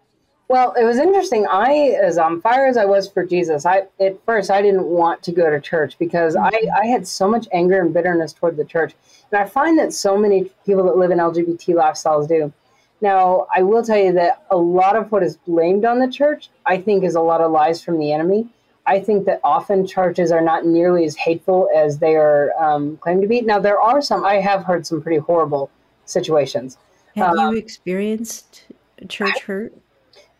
Speaker 2: Well, it was interesting. I, as on fire as I was for Jesus, I at first I didn't want to go to church because I, mm-hmm. I had so much anger and bitterness toward the church. And I find that so many people that live in LGBT lifestyles do. Now, I will tell you that a lot of what is blamed on the church, I think, is a lot of lies from the enemy. I think that often churches are not nearly as hateful as they are um, claimed to be. Now, there are some, I have heard some pretty horrible situations.
Speaker 1: Have um, you experienced church hurt?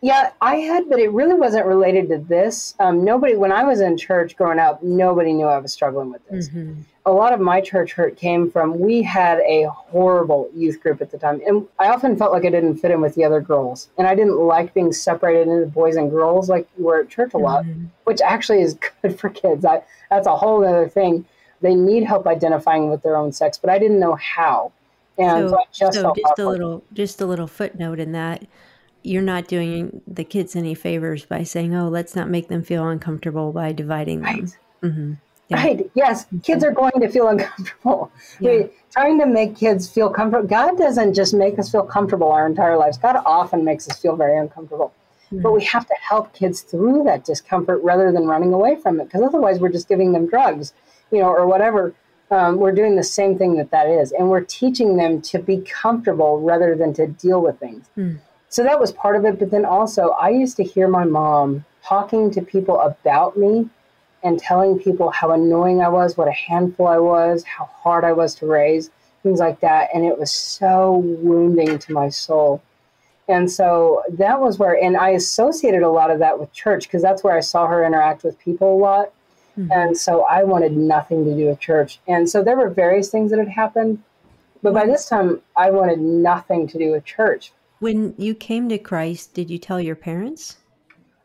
Speaker 2: Yeah, I had, but it really wasn't related to this. Um, nobody, when I was in church growing up, nobody knew I was struggling with this. Mm-hmm. A lot of my church hurt came from we had a horrible youth group at the time, and I often felt like I didn't fit in with the other girls, and I didn't like being separated into boys and girls like you were at church a lot, mm-hmm. which actually is good for kids. I, that's a whole other thing. They need help identifying with their own sex, but I didn't know how, and so, so just
Speaker 1: so just a little, just a little footnote in that you're not doing the kids any favors by saying, "Oh, let's not make them feel uncomfortable by dividing them." Right.
Speaker 2: Mm-hmm. Yeah. Right. Yes, kids are going to feel uncomfortable. Yeah. We're trying to make kids feel comfortable. God doesn't just make us feel comfortable our entire lives. God often makes us feel very uncomfortable. Mm-hmm. But we have to help kids through that discomfort rather than running away from it, because otherwise we're just giving them drugs, you know, or whatever. Um, we're doing the same thing that that is, and we're teaching them to be comfortable rather than to deal with things. Mm. So that was part of it. But then also, I used to hear my mom talking to people about me and telling people how annoying I was, what a handful I was, how hard I was to raise, things like that. And it was so wounding to my soul. And so that was where, and I associated a lot of that with church because that's where I saw her interact with people a lot. Mm-hmm. And so I wanted nothing to do with church. And so there were various things that had happened. But by this time, I wanted nothing to do with church
Speaker 1: when you came to Christ, did you tell your parents?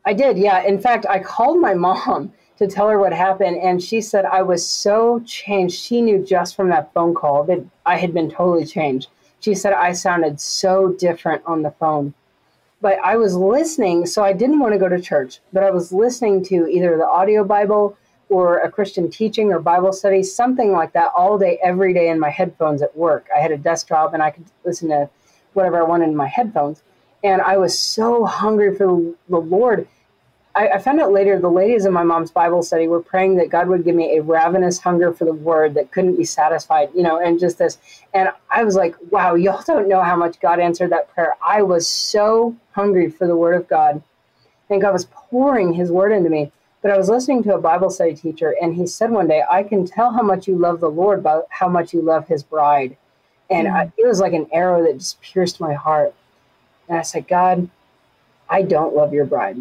Speaker 2: I did, yeah. In fact, I called my mom to tell her what happened, and she said I was so changed. She knew just from that phone call that I had been totally changed. She said I sounded so different on the phone. But I was listening, so I didn't want to go to church, but I was listening to either the audio Bible or a Christian teaching or Bible study, something like that all day, every day in my headphones at work. I had a desk job and I could listen to whatever I wanted in my headphones. And I was so hungry for the Lord. I, I found out later the ladies in my mom's Bible study were praying that God would give me a ravenous hunger for the word that couldn't be satisfied, you know, and just this. And I was like, wow, y'all don't know how much God answered that prayer. I was so hungry for the word of God. And God was pouring his word into me. But I was listening to a Bible study teacher, and he said one day, I can tell how much you love the Lord by how much you love his bride. And mm-hmm. I, it was like an arrow that just pierced my heart. And I said, God, I don't love your bride.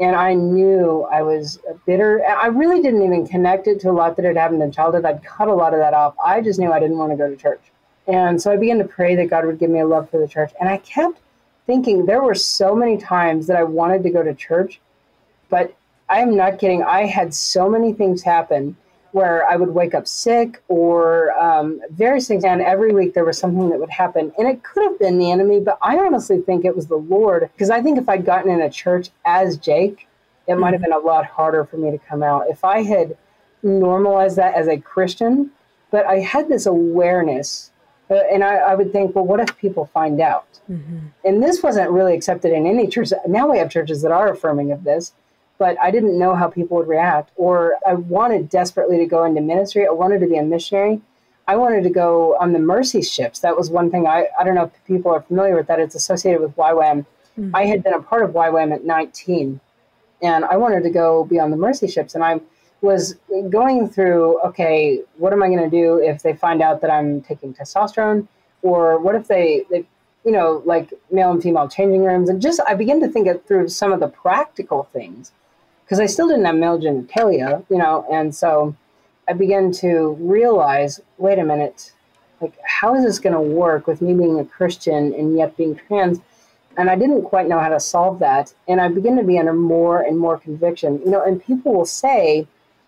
Speaker 2: And I knew I was bitter. I really didn't even connect it to a lot that had happened in childhood. I'd cut a lot of that off. I just knew I didn't want to go to church. And so I began to pray that God would give me a love for the church. And I kept thinking there were so many times that I wanted to go to church, but I'm not kidding. I had so many things happen where I would wake up sick or um, various things. And every week there was something that would happen. And it could have been the enemy, but I honestly think it was the Lord. Because I think if I'd gotten in a church as Jake, it might have mm-hmm. been a lot harder for me to come out. If I had normalized that as a Christian, but I had this awareness. Uh, and I, I, would think, well, what if people find out? Mm-hmm. And this wasn't really accepted in any church. Now we have churches that are affirming of this but I didn't know how people would react. Or I wanted desperately to go into ministry. I wanted to be a missionary. I wanted to go on the Mercy ships. That was one thing I, I don't know if people are familiar with that. It's associated with YWAM. Mm-hmm. I had been a part of YWAM at 19, and I wanted to go be on the Mercy ships. And I was going through, okay, what am I going to do if they find out that I'm taking testosterone? Or what if they, they you know, like male and female changing rooms? And just, I began to think it through some of the practical things because I still didn't have male genitalia, you know, and so I began to realize, wait a minute, like how is this going to work with me being a Christian and yet being trans? And I didn't quite know how to solve that, and I began to be under more and more conviction, you know. And people will say,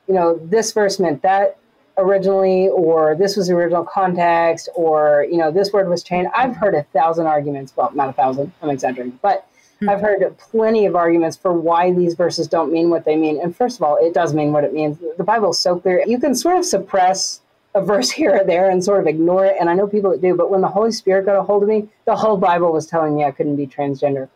Speaker 2: you know, this verse meant that originally, or this was the original context, or you know, this word was changed. I've heard a thousand arguments. Well, not a thousand. I'm exaggerating, but. Hmm. I've heard plenty of arguments for why these verses don't mean what they mean. And first of all, it does mean what it means. The Bible is so clear. You can sort of suppress a verse here or there and sort of ignore it. And I know people that do, but when the Holy Spirit got a hold of me, the whole Bible was telling me I couldn't be transgender.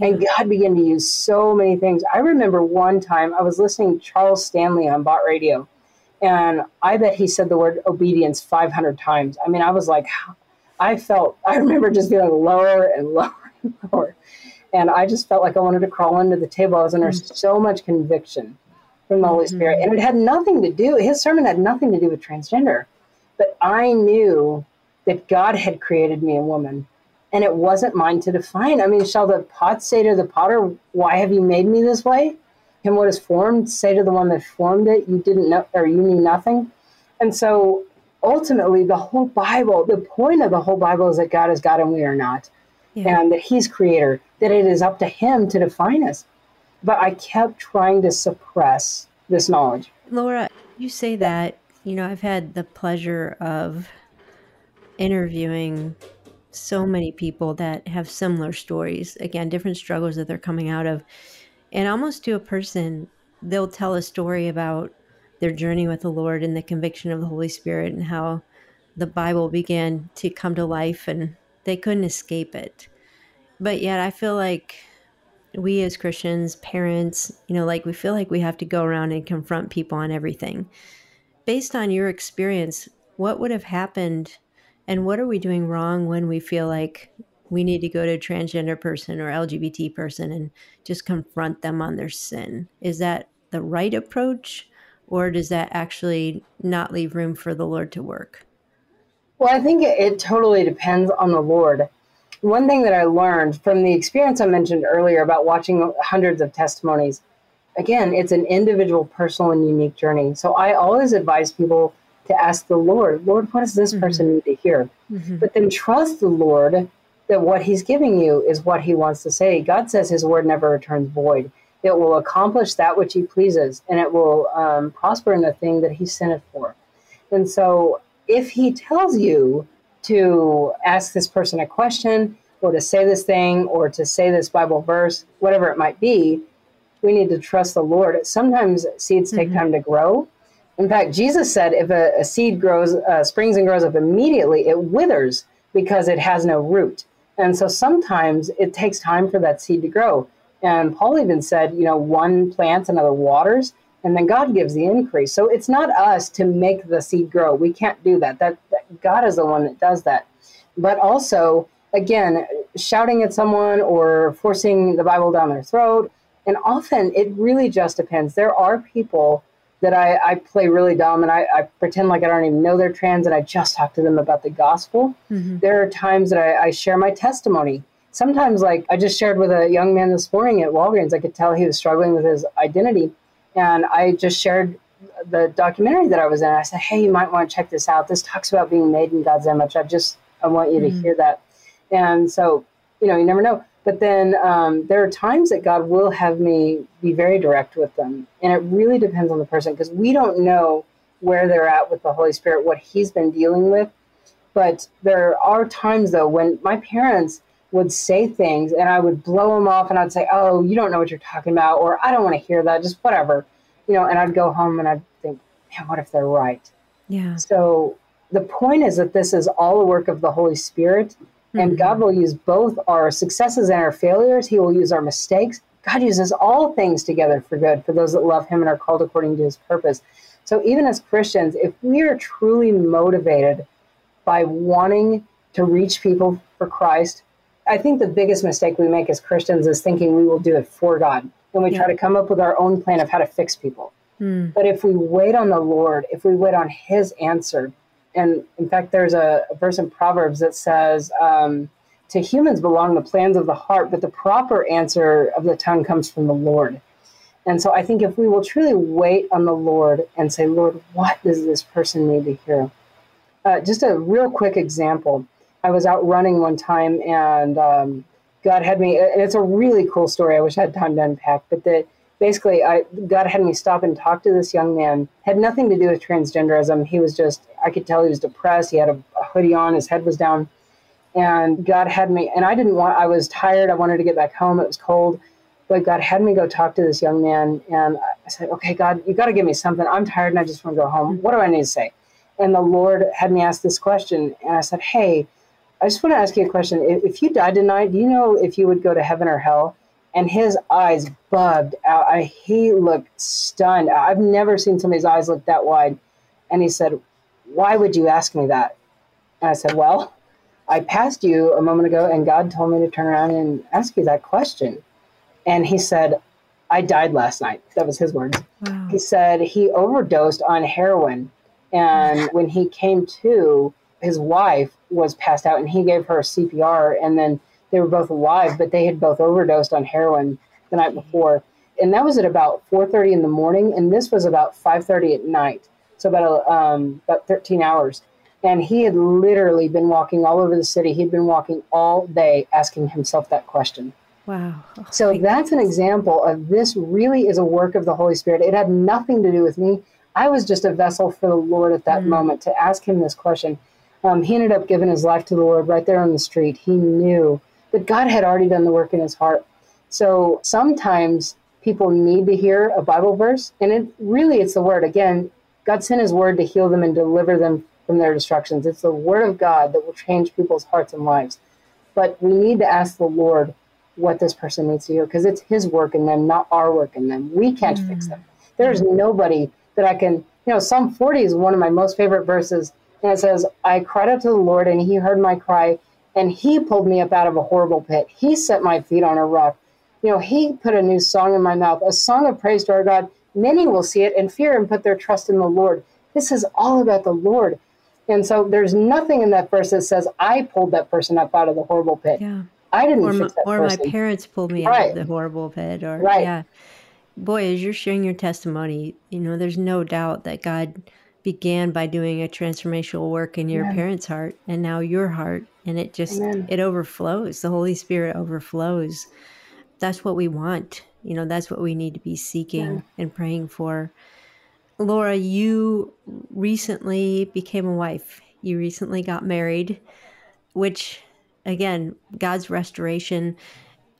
Speaker 2: And God began to use so many things. I remember one time I was listening to Charles Stanley on Bott Radio, and I bet he said the word obedience 500 times. I mean, I was like, I felt, I remember just feeling lower and lower and lower. And I just felt like I wanted to crawl under the table. I was under mm-hmm. so much conviction from the Holy Spirit. And it had nothing to do, his sermon had nothing to do with transgender. But I knew that God had created me a woman. And it wasn't mine to define. I mean, shall the pot say to the potter, Why have you made me this way? And what is formed say to the one that formed it, You didn't know, or you knew nothing. And so ultimately, the whole Bible, the point of the whole Bible is that God is God and we are not yeah. and that he's creator, that it is up to him to define us. But I kept trying to suppress this knowledge.
Speaker 1: Laura, you say that, you know, I've had the pleasure of interviewing so many people that have similar stories, again, different struggles that they're coming out of. And almost to a person, they'll tell a story about their journey with the Lord and the conviction of the Holy Spirit and how the Bible began to come to life and they couldn't escape it. But yet, I feel like we as Christians, parents, you know, like we feel like we have to go around and confront people on everything. Based on your experience, what would have happened and what are we doing wrong when we feel like we need to go to a transgender person or LGBT person and just confront them on their sin? Is that the right approach or does that actually not leave room for the Lord to work?
Speaker 2: Well, I think it, it totally depends on the Lord. One thing that I learned from the experience I mentioned earlier about watching hundreds of testimonies, again, it's an individual, personal, and unique journey. So I always advise people to ask the Lord, Lord, what does this mm-hmm. person need to hear? Mm-hmm. But then trust the Lord that what He's giving you is what He wants to say. God says His word never returns void. It will accomplish that which He pleases, and it will um, prosper in the thing that He sent it for. And so if he tells you to ask this person a question or to say this thing or to say this Bible verse, whatever it might be, we need to trust the Lord. Sometimes seeds take mm-hmm. time to grow. In fact, Jesus said if a, a seed grows, uh, springs and grows up immediately, it withers because it has no root. And so sometimes it takes time for that seed to grow. And Paul even said, you know, one plants, another waters, and then God gives the increase. So it's not us to make the seed grow. We can't do. That, that God is the one that does that. But also, again, shouting at someone or forcing the Bible down their throat. And often it really just depends. There are people that I, I play really dumb and I, I, pretend like I don't even know they're trans and I just talk to them about the gospel. Mm-hmm. There are times that I, I share my testimony. Sometimes, like I just shared with a young man this morning at Walgreens, I could tell he was struggling with his identity. And I just shared the documentary that I was in. I said, Hey, you might want to check this out. This talks about being made in God's image. I just, I want you mm-hmm. to hear that. And so, you know, you never know. But then um, there are times that God will have me be very direct with them. And it really depends on the person because we don't know where they're at with the Holy Spirit, what He's been dealing with. But there are times, though, when my parents would say things and I would blow them off and I'd say, Oh, you don't know what you're talking about, or I don't want to hear that, just whatever. You know, and I'd go home and I'd think, Man, what if they're right?
Speaker 1: Yeah.
Speaker 2: So the point is that this is all a work of the Holy Spirit and mm-hmm. God will use both our successes and our failures. He will use our mistakes. God uses all things together for good for those that love Him and are called according to His purpose. So, even as Christians, if we are truly motivated by wanting to reach people for Christ, I think the biggest mistake we make as Christians is thinking we will do it for God. And we yeah. try to come up with our own plan of how to fix people. Mm. But if we wait on the Lord, if we wait on His answer, and in fact, there's a, a verse in Proverbs that says, um, To humans belong the plans of the heart, but the proper answer of the tongue comes from the Lord. And so I think if we will truly wait on the Lord and say, Lord, what does this person need to hear? Uh, just a real quick example. I was out running one time and um, God had me, and it's a really cool story. I wish I had time to unpack, but the, basically, I God had me stop and talk to this young man. Had nothing to do with transgenderism. He was just I could tell he was depressed. He had a, a hoodie on. His head was down, and God had me. And I didn't want. I was tired. I wanted to get back home. It was cold, but God had me go talk to this young man. And I said, "Okay, God, you got to give me something. I'm tired and I just want to go home. What do I need to say?" And the Lord had me ask this question, and I said, "Hey." I just want to ask you a question. If you died tonight, do you know if you would go to heaven or hell? and his eyes bugged out. I, he looked stunned. I've never seen somebody's eyes look that wide. And he said, Why would you ask me that? And I said, Well, I passed you a moment ago, and God told me to turn around and ask you that question. And he said, I died last night. That was his words. Wow. He said he overdosed on heroin. And when he came to, his wife was passed out, and he gave her CPR. And then they were both alive, but they had both overdosed on heroin the night before. And that was at about 4:30 in the morning, and this was about 5:30 at night. So about um, about 13 hours. And he had literally been walking all over the city. He'd been walking all day asking himself that question.
Speaker 1: Wow.
Speaker 2: Oh, so that's an example of this really is a work of the Holy Spirit. It had nothing to do with me. I was just a vessel for the Lord at that mm. moment to ask him this question. Um, he ended up giving his life to the Lord right there on the street. He knew that God had already done the work in his heart. So sometimes people need to hear a Bible verse, and it really it's the word. Again, God sent his word to heal them and deliver them from their destructions. It's the word of God that will change people's hearts and lives. But we need to ask the Lord what this person needs to hear because it's his work in them, not our work in them. We can't mm. fix them. There's nobody that I can, you know, Psalm 40 is one of my most favorite verses. And it says, I cried out to the Lord and he heard my cry and he pulled me up out of a horrible pit. He set my feet on a rock. You know, he put a new song in my mouth, a song of praise to our God. Many will see it and fear and put their trust in the Lord. This is all about the Lord. And so there's nothing in that verse that says I pulled that person up out of the horrible pit.
Speaker 1: Yeah.
Speaker 2: I didn't
Speaker 1: or,
Speaker 2: my,
Speaker 1: or my, parents pulled me right. out of the horrible pit or right. yeah. Boy, as you're sharing your testimony, you know, there's no doubt that God began by doing a transformational work in your Amen. parents' heart and now your heart and it just Amen. it overflows the holy spirit overflows that's what we want you know that's what we need to be seeking yeah. and praying for laura you recently became a wife you recently got married, which, again, God's restoration.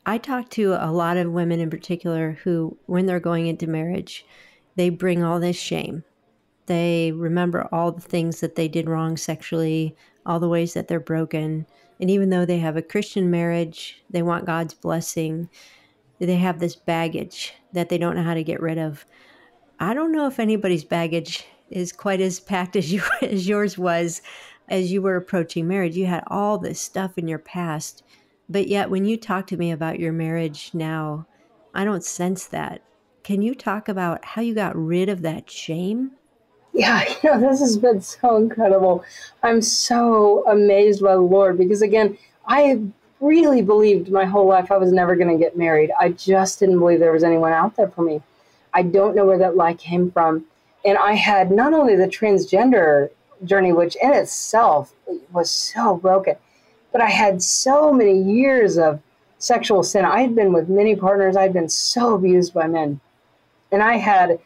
Speaker 1: I talk to a lot of women in particular who, when they're going into marriage, they bring all this shame. They remember all the things that they did wrong sexually, all the ways that they're broken. And even though they have a Christian marriage, they want God's blessing. They have this baggage that they don't know how to get rid of. I don't know if anybody's baggage is quite as packed as you as yours was as you were approaching marriage. You had all this stuff in your past, but yet when you talk to me about your marriage now, I don't sense that. Can you talk about how you got rid of that shame?
Speaker 2: Yeah, you know, this has been so incredible. I'm so amazed by the Lord because, again, I really believed my whole life I was never going to get married. I just didn't believe there was anyone out there for me. I don't know where that lie came from. And I had not only the transgender journey, which in itself was so broken, but I had so many years of sexual sin. I had been with many partners, I'd been so abused by men. And I had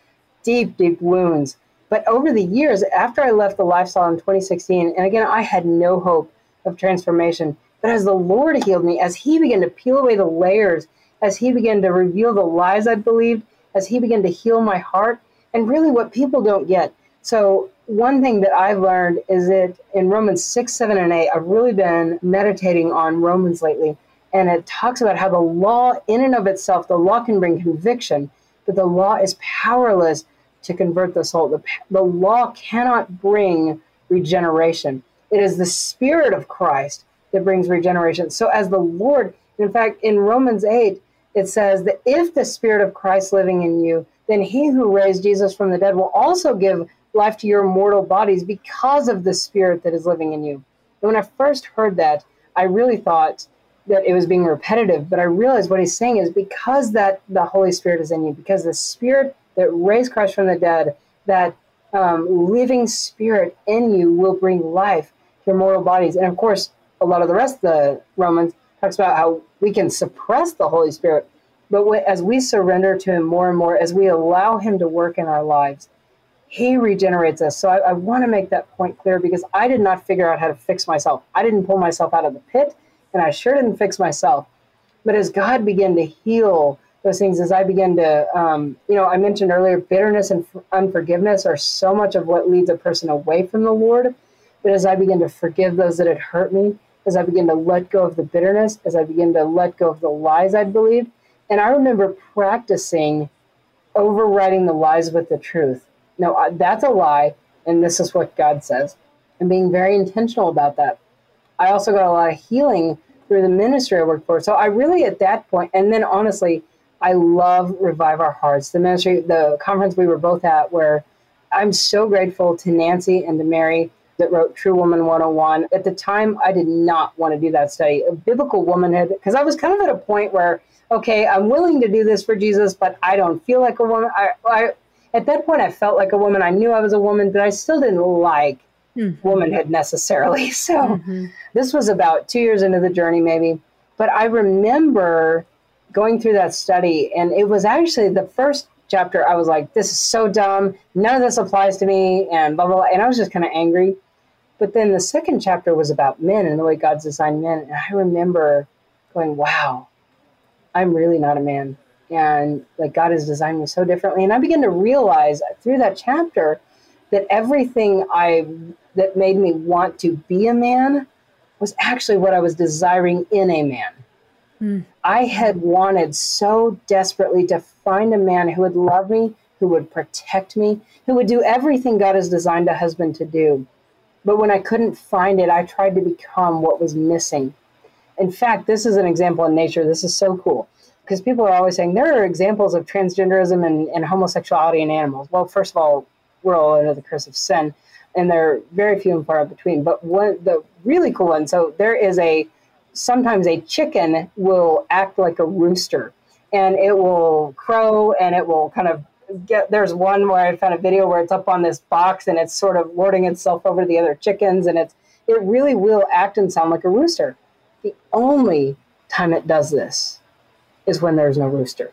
Speaker 2: deep, deep wounds. But over the years, after I left the lifestyle in 2016, and again, I had no hope of transformation. But as the Lord healed me, as He began to peel away the layers, as He began to reveal the lies I believed, as He began to heal my heart, and really what people don't get. So, one thing that I've learned is that in Romans 6, 7, and 8, I've really been meditating on Romans lately. And it talks about how the law, in and of itself, the law can bring conviction, but the law is powerless to convert the soul. The, the law cannot bring regeneration. It is the Spirit of Christ that brings regeneration. So, as the Lord, in fact, in Romans 8, it says that if the Spirit of Christ is living in you, then he who raised Jesus from the dead will also give life to your mortal bodies because of the Spirit that is living in you. And when I first heard that, I really thought that it was being repetitive, but I realized what he's saying is because that the Holy Spirit is in you, because the Spirit that raised Christ from the dead, that um, living Spirit in you will bring life to your mortal bodies. And of course, a lot of the rest of the Romans talks about how we can suppress the Holy Spirit, but as we surrender to Him more and more, as we allow Him to work in our lives, He regenerates us. So I, I want to make that point clear because I did not figure out how to fix myself. I didn't pull myself out of the pit, and I sure didn't fix myself. But as God began to heal those things, as I began to, um, you know, I mentioned earlier, bitterness and unforgiveness are so much of what leads a person away from the Lord. But as I began to forgive those that had hurt me, as I began to let go of the bitterness, as I began to let go of the lies I'd believed. And I remember practicing overriding the lies with the truth. No, that's a lie, and this is what God says, and being very intentional about that. I also got a lot of healing through the ministry I worked for. So I really, at that point, and then honestly, I love Revive Our Hearts, the ministry, the conference we were both at, where I'm so grateful to Nancy and to Mary that wrote True Woman 101. At the time, I did not want to do that study of biblical womanhood because I was kind of at a point where, okay, I'm willing to do this for Jesus, but I don't feel like a woman. I, I at that point, I felt like a woman. I knew I was a woman, but I still didn't like mm-hmm. womanhood necessarily. So mm-hmm. this was about two years into the journey, maybe. But I remember going through that study, and it was actually the first chapter. I was like, "This is so dumb. None of this applies to me," and blah blah. blah. And I was just kind of angry. But then the second chapter was about men and the way God's designed men. And I remember going, wow, I'm really not a man. And like God has designed me so differently. And I began to realize through that chapter that everything I that made me want to be a man was actually what I was desiring in a man. Mm. I had wanted so desperately to find a man who would love me, who would protect me, who would do everything God has designed a husband to do. But when I couldn't find it, I tried to become what was missing. In fact, this is an example in nature. This is so cool because people are always saying there are examples of transgenderism and, and homosexuality in animals. Well, first of all, we're all under the curse of sin, and they're very few and far between. But one, the really cool one, so there is a sometimes a chicken will act like a rooster, and it will crow and it will kind of get there's one where I found a video where it's up on this box and it's sort of lording itself over the other chickens and it's it really will act and sound like a rooster. The only time it does this is when there's no rooster.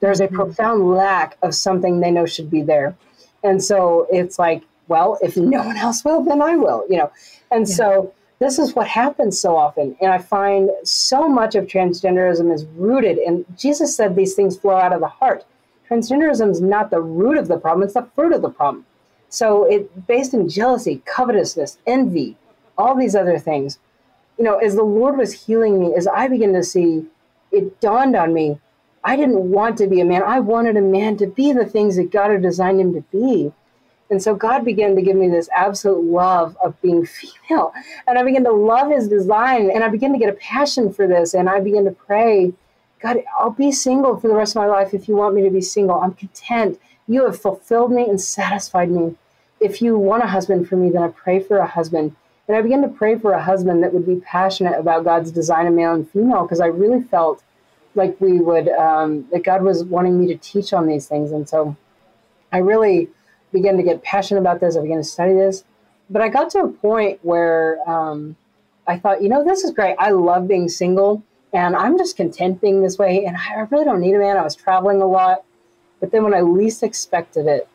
Speaker 2: There's a mm-hmm. profound lack of something they know should be there. And so it's like well, if no one else will, then I will, you know. And yeah. so this is what happens so often. And I find so much of transgenderism is rooted in Jesus said these things flow out of the heart. Transgenderism is not the root of the problem, it's the fruit of the problem. So it based in jealousy, covetousness, envy, all these other things. You know, as the Lord was healing me, as I began to see, it dawned on me, I didn't want to be a man. I wanted a man to be the things that God had designed him to be. And so God began to give me this absolute love of being female. And I began to love his design and I began to get a passion for this. And I began to pray, God, I'll be single for the rest of my life if you want me to be single. I'm content. You have fulfilled me and satisfied me. If you want a husband for me, then I pray for a husband. And I began to pray for a husband that would be passionate about God's design of male and female because I really felt like we would, um, that God was wanting me to teach on these things. And so I really began to get passionate about this. I began to study this. But I got to a point where um, I thought, you know, this is great. I love being single and I'm just content being this way. And I really don't need a man. I was traveling a lot. But then when I least expected it,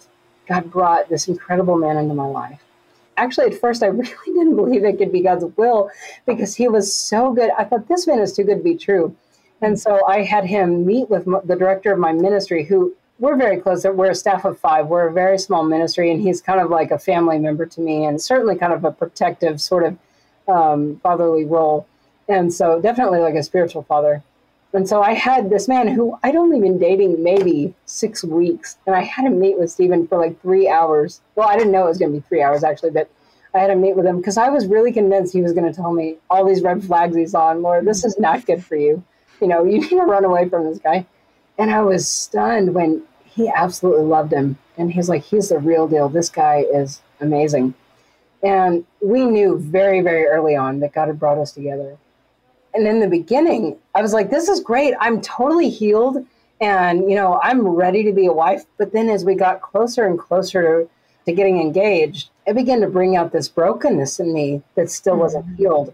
Speaker 2: God brought this incredible man into my life. Actually, at first, I really didn't believe it could be God's will because he was so good. I thought, this man is too good to be true. And so I had him meet with the director of my ministry, who we're very close. We're a staff of five. We're a very small ministry, and he's kind of like a family member to me, and certainly kind of a protective sort of um, fatherly role. And so, definitely like a spiritual father. And so, I had this man who I'd only been dating maybe six weeks, and I had him meet with Stephen for like three hours. Well, I didn't know it was going to be three hours actually, but I had to meet with him because I was really convinced he was going to tell me all these red flags he saw, and Lord, this is not good for you. You know, you need to run away from this guy. And I was stunned when he absolutely loved him. And he's like, he's the real deal. This guy is amazing. And we knew very, very early on that God had brought us together. And in the beginning, I was like, this is great. I'm totally healed. And, you know, I'm ready to be a wife. But then as we got closer and closer to, to getting engaged, it began to bring out this brokenness in me that still mm-hmm. wasn't healed.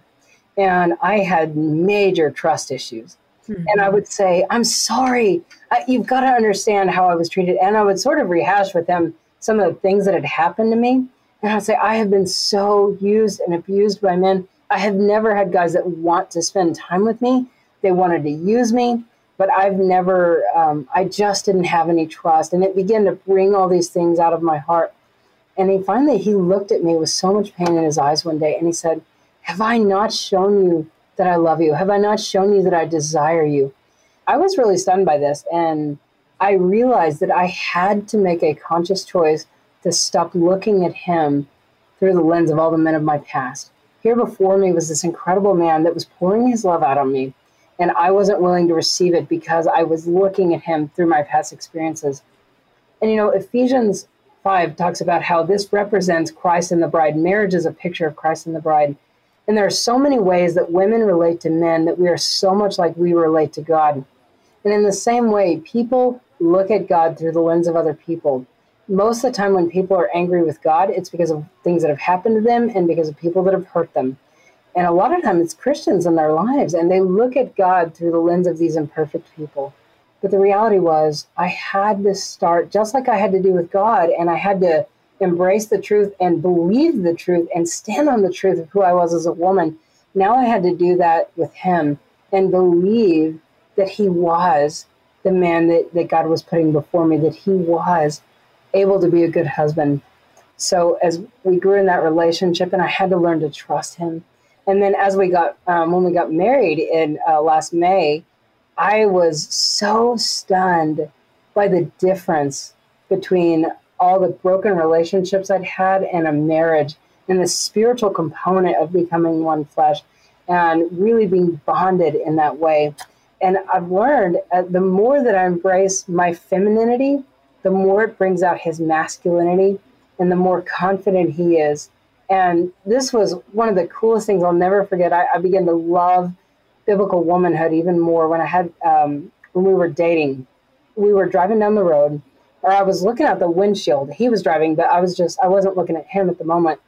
Speaker 2: And I had major trust issues. Mm-hmm. And I would say, I'm sorry. you've got to understand how I was treated. And I would sort of rehash with them some of the things that had happened to me. And I'd say, I have been so used and abused by men. I have never had guys that want to spend time with me. They wanted to use me, but I've never, um, I just didn't have any trust. And it began to bring all these things out of my heart. And he finally, he looked at me with so much pain in his eyes one day and he said, Have I not shown you that I love you? Have I not shown you that I desire you? I was really stunned by this. And I realized that I had to make a conscious choice to stop looking at him through the lens of all the men of my past. Here before me was this incredible man that was pouring his love out on me. And I wasn't willing to receive it because I was looking at him through my past experiences. And you know, Ephesians 5 talks about how this represents Christ and the bride. Marriage is a picture of Christ and the bride. And there are so many ways that women relate to men that we are so much like we relate to God. And in the same way, people look at God through the lens of other people. Most of the time, when people are angry with God, it's because of things that have happened to them and because of people that have hurt them. And a lot of times, it's Christians in their lives, and they look at God through the lens of these imperfect people. But the reality was, I had to start just like I had to do with God, and I had to embrace the truth and believe the truth and stand on the truth of who I was as a woman. Now I had to do that with him and believe that he was the man that, that God was putting before me, that he was able to be a good husband. So as we grew in that relationship, and I had to learn to trust him. And then as we got, um, when we got married in uh, last May, I was so stunned by the difference between all the broken relationships I'd had and a marriage and the spiritual component of becoming one flesh and really being bonded in that way. And I've learned uh, the more that I embrace my femininity, the more it brings out his masculinity and the more confident he is. And this was one of the coolest things I'll never forget. I, I began to love biblical womanhood even more when I had, um, when we were dating. We were driving down the road or I was looking at the windshield. He was driving, but I was just I wasn't looking at him at the moment.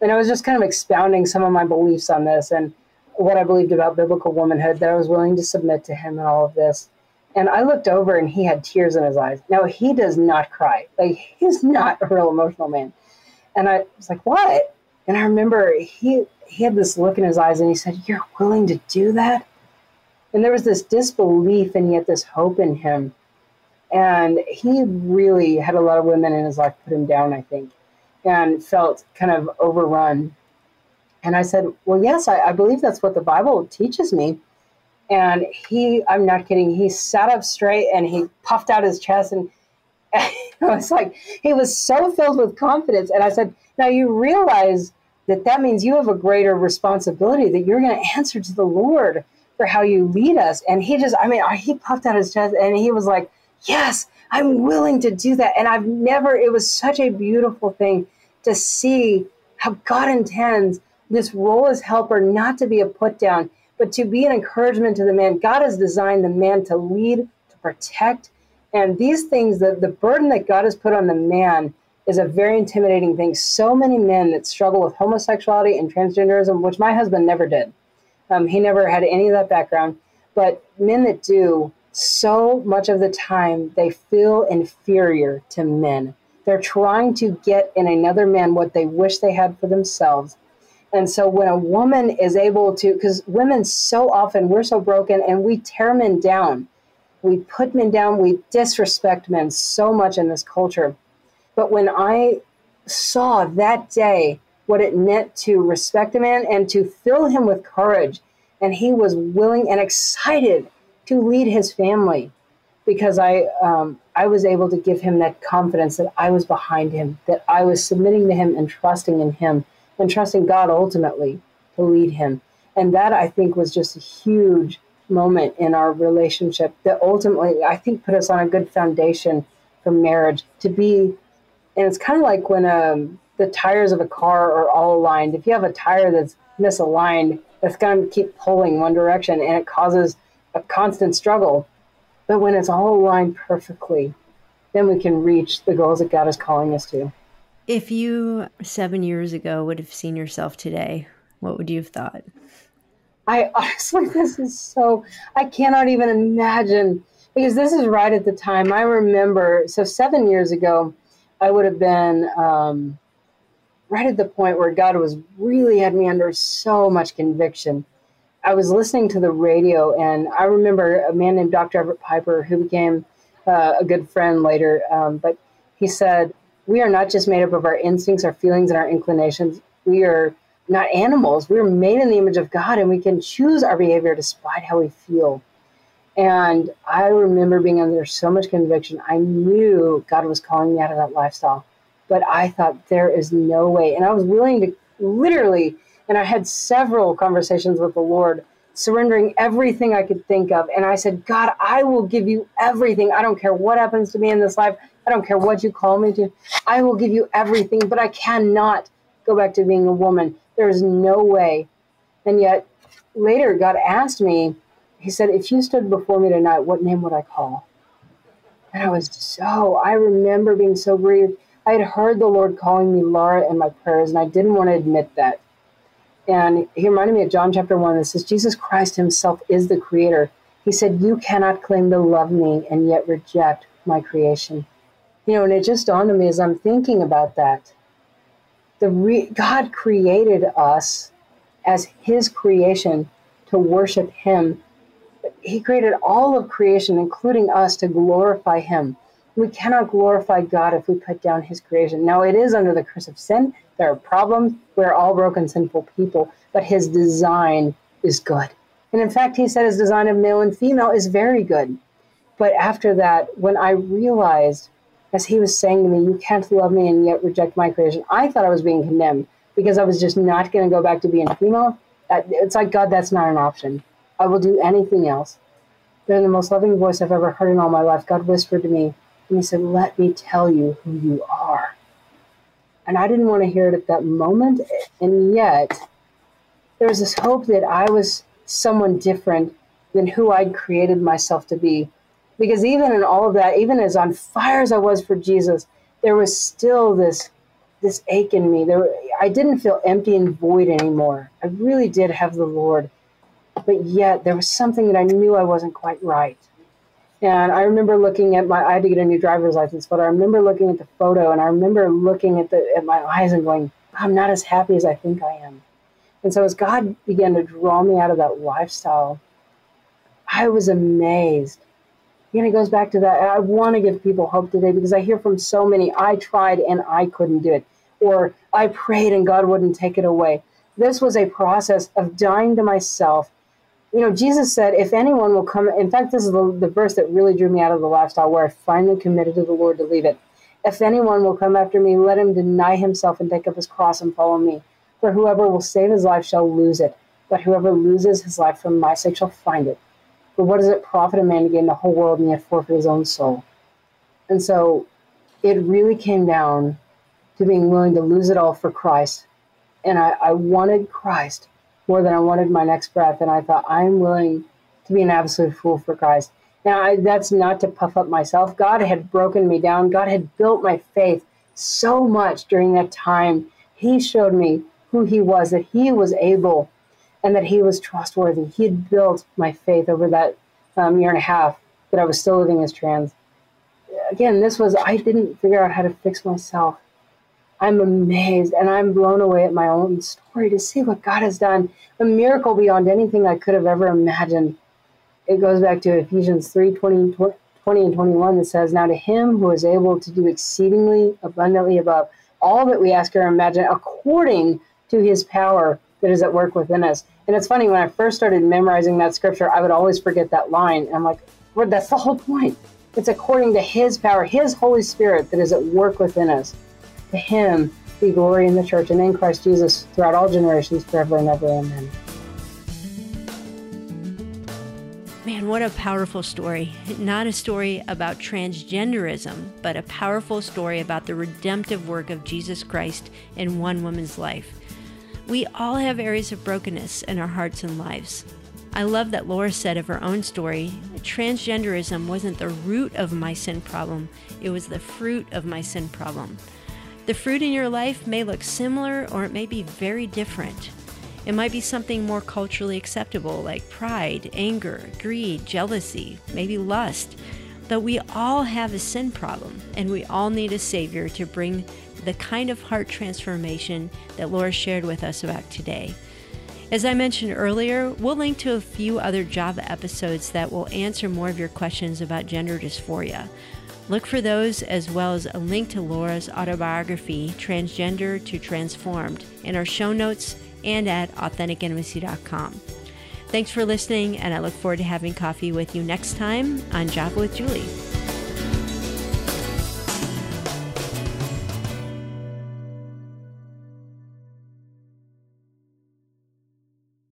Speaker 2: And I was just kind of expounding some of my beliefs on this and what I believed about biblical womanhood, that I was willing to submit to him and all of this. And I looked over and he had tears in his eyes. Now he does not cry. Like he's not a real emotional man. And I was like, what? And I remember he he had this look in his eyes and he said, You're willing to do that? And there was this disbelief and yet this hope in him. And he really had a lot of women in his life put him down, I think, and felt kind of overrun. And I said, Well, yes, I, I believe that's what the Bible teaches me. And he, I'm not kidding, he sat up straight and he puffed out his chest and I was like, he was so filled with confidence. And I said, Now you realize that that means you have a greater responsibility that you're going to answer to the Lord for how you lead us. And he just, I mean, he puffed out his chest and he was like, Yes, I'm willing to do that. And I've never, it was such a beautiful thing to see how God intends this role as helper not to be a put down, but to be an encouragement to the man. God has designed the man to lead, to protect. And these things, the, the burden that God has put on the man is a very intimidating thing. So many men that struggle with homosexuality and transgenderism, which my husband never did. Um, he never had any of that background. But men that do, so much of the time, they feel inferior to men. They're trying to get in another man what they wish they had for themselves. And so when a woman is able to, because women so often, we're so broken and we tear men down. We put men down, we disrespect men so much in this culture. But when I saw that day what it meant to respect a man and to fill him with courage, and he was willing and excited to lead his family because I um, I was able to give him that confidence that I was behind him, that I was submitting to him and trusting in him and trusting God ultimately to lead him. And that I think was just a huge moment in our relationship that ultimately I think put us on a good foundation for marriage to be and it's kind of like when um, the tires of a car are all aligned. If you have a tire that's misaligned, that's going to keep pulling one direction and it causes a constant struggle. But when it's all aligned perfectly, then we can reach the goals that God is calling us to.
Speaker 1: If you seven years ago would have seen yourself today, what would you have thought?
Speaker 2: I honestly, this is so, I cannot even imagine because this is right at the time. I remember, so seven years ago, I would have been um, right at the point where God was really had me under so much conviction. I was listening to the radio, and I remember a man named Dr. Everett Piper who became uh, a good friend later. Um, but he said, We are not just made up of our instincts, our feelings, and our inclinations. We are not animals. We are made in the image of God, and we can choose our behavior despite how we feel. And I remember being under so much conviction. I knew God was calling me out of that lifestyle, but I thought there is no way. And I was willing to literally, and I had several conversations with the Lord, surrendering everything I could think of. And I said, God, I will give you everything. I don't care what happens to me in this life. I don't care what you call me to. I will give you everything, but I cannot go back to being a woman. There is no way. And yet later, God asked me, he said, If you stood before me tonight, what name would I call? And I was so, I remember being so grieved. I had heard the Lord calling me Laura in my prayers, and I didn't want to admit that. And he reminded me of John chapter 1 that says, Jesus Christ himself is the creator. He said, You cannot claim to love me and yet reject my creation. You know, and it just dawned on me as I'm thinking about that. The re- God created us as his creation to worship him he created all of creation, including us, to glorify him. We cannot glorify God if we put down his creation. Now, it is under the curse of sin. There are problems. We're all broken, sinful people, but his design is good. And in fact, he said his design of male and female is very good. But after that, when I realized, as he was saying to me, you can't love me and yet reject my creation, I thought I was being condemned because I was just not going to go back to being female. It's like, God, that's not an option. I will do anything else. Then the most loving voice I've ever heard in all my life, God whispered to me, and He said, Let me tell you who you are. And I didn't want to hear it at that moment. And yet, there was this hope that I was someone different than who I'd created myself to be. Because even in all of that, even as on fire as I was for Jesus, there was still this this ache in me. There, I didn't feel empty and void anymore. I really did have the Lord but yet there was something that I knew I wasn't quite right. And I remember looking at my, I had to get a new driver's license, but I remember looking at the photo and I remember looking at the, at my eyes and going, I'm not as happy as I think I am. And so as God began to draw me out of that lifestyle, I was amazed. Again, it goes back to that. I want to give people hope today because I hear from so many, I tried and I couldn't do it. Or I prayed and God wouldn't take it away. This was a process of dying to myself you know, Jesus said, if anyone will come, in fact, this is the, the verse that really drew me out of the lifestyle where I finally committed to the Lord to leave it. If anyone will come after me, let him deny himself and take up his cross and follow me. For whoever will save his life shall lose it, but whoever loses his life for my sake shall find it. For what does it profit a man to gain the whole world and yet forfeit his own soul? And so it really came down to being willing to lose it all for Christ. And I, I wanted Christ more than I wanted my next breath. And I thought, I'm willing to be an absolute fool for Christ. Now, I, that's not to puff up myself. God had broken me down. God had built my faith so much during that time. He showed me who He was, that He was able and that He was trustworthy. He had built my faith over that um, year and a half that I was still living as trans. Again, this was, I didn't figure out how to fix myself. I'm amazed and I'm blown away at my own story to see what God has done. A miracle beyond anything I could have ever imagined. It goes back to Ephesians 3 20, 20 and 21 that says, Now to him who is able to do exceedingly abundantly above all that we ask or imagine, according to his power that is at work within us. And it's funny, when I first started memorizing that scripture, I would always forget that line. And I'm like, well, that's the whole point. It's according to his power, his Holy Spirit that is at work within us. To him be glory in the church and in Christ Jesus throughout all generations, forever and ever. Amen.
Speaker 1: Man, what a powerful story. Not a story about transgenderism, but a powerful story about the redemptive work of Jesus Christ in one woman's life. We all have areas of brokenness in our hearts and lives. I love that Laura said of her own story transgenderism wasn't the root of my sin problem, it was the fruit of my sin problem. The fruit in your life may look similar or it may be very different. It might be something more culturally acceptable like pride, anger, greed, jealousy, maybe lust. But we all have a sin problem and we all need a Savior to bring the kind of heart transformation that Laura shared with us about today. As I mentioned earlier, we'll link to a few other Java episodes that will answer more of your questions about gender dysphoria. Look for those as well as a link to Laura's autobiography, Transgender to Transformed, in our show notes and at AuthenticIntimacy.com. Thanks for listening, and I look forward to having coffee with you next time on Java with Juli.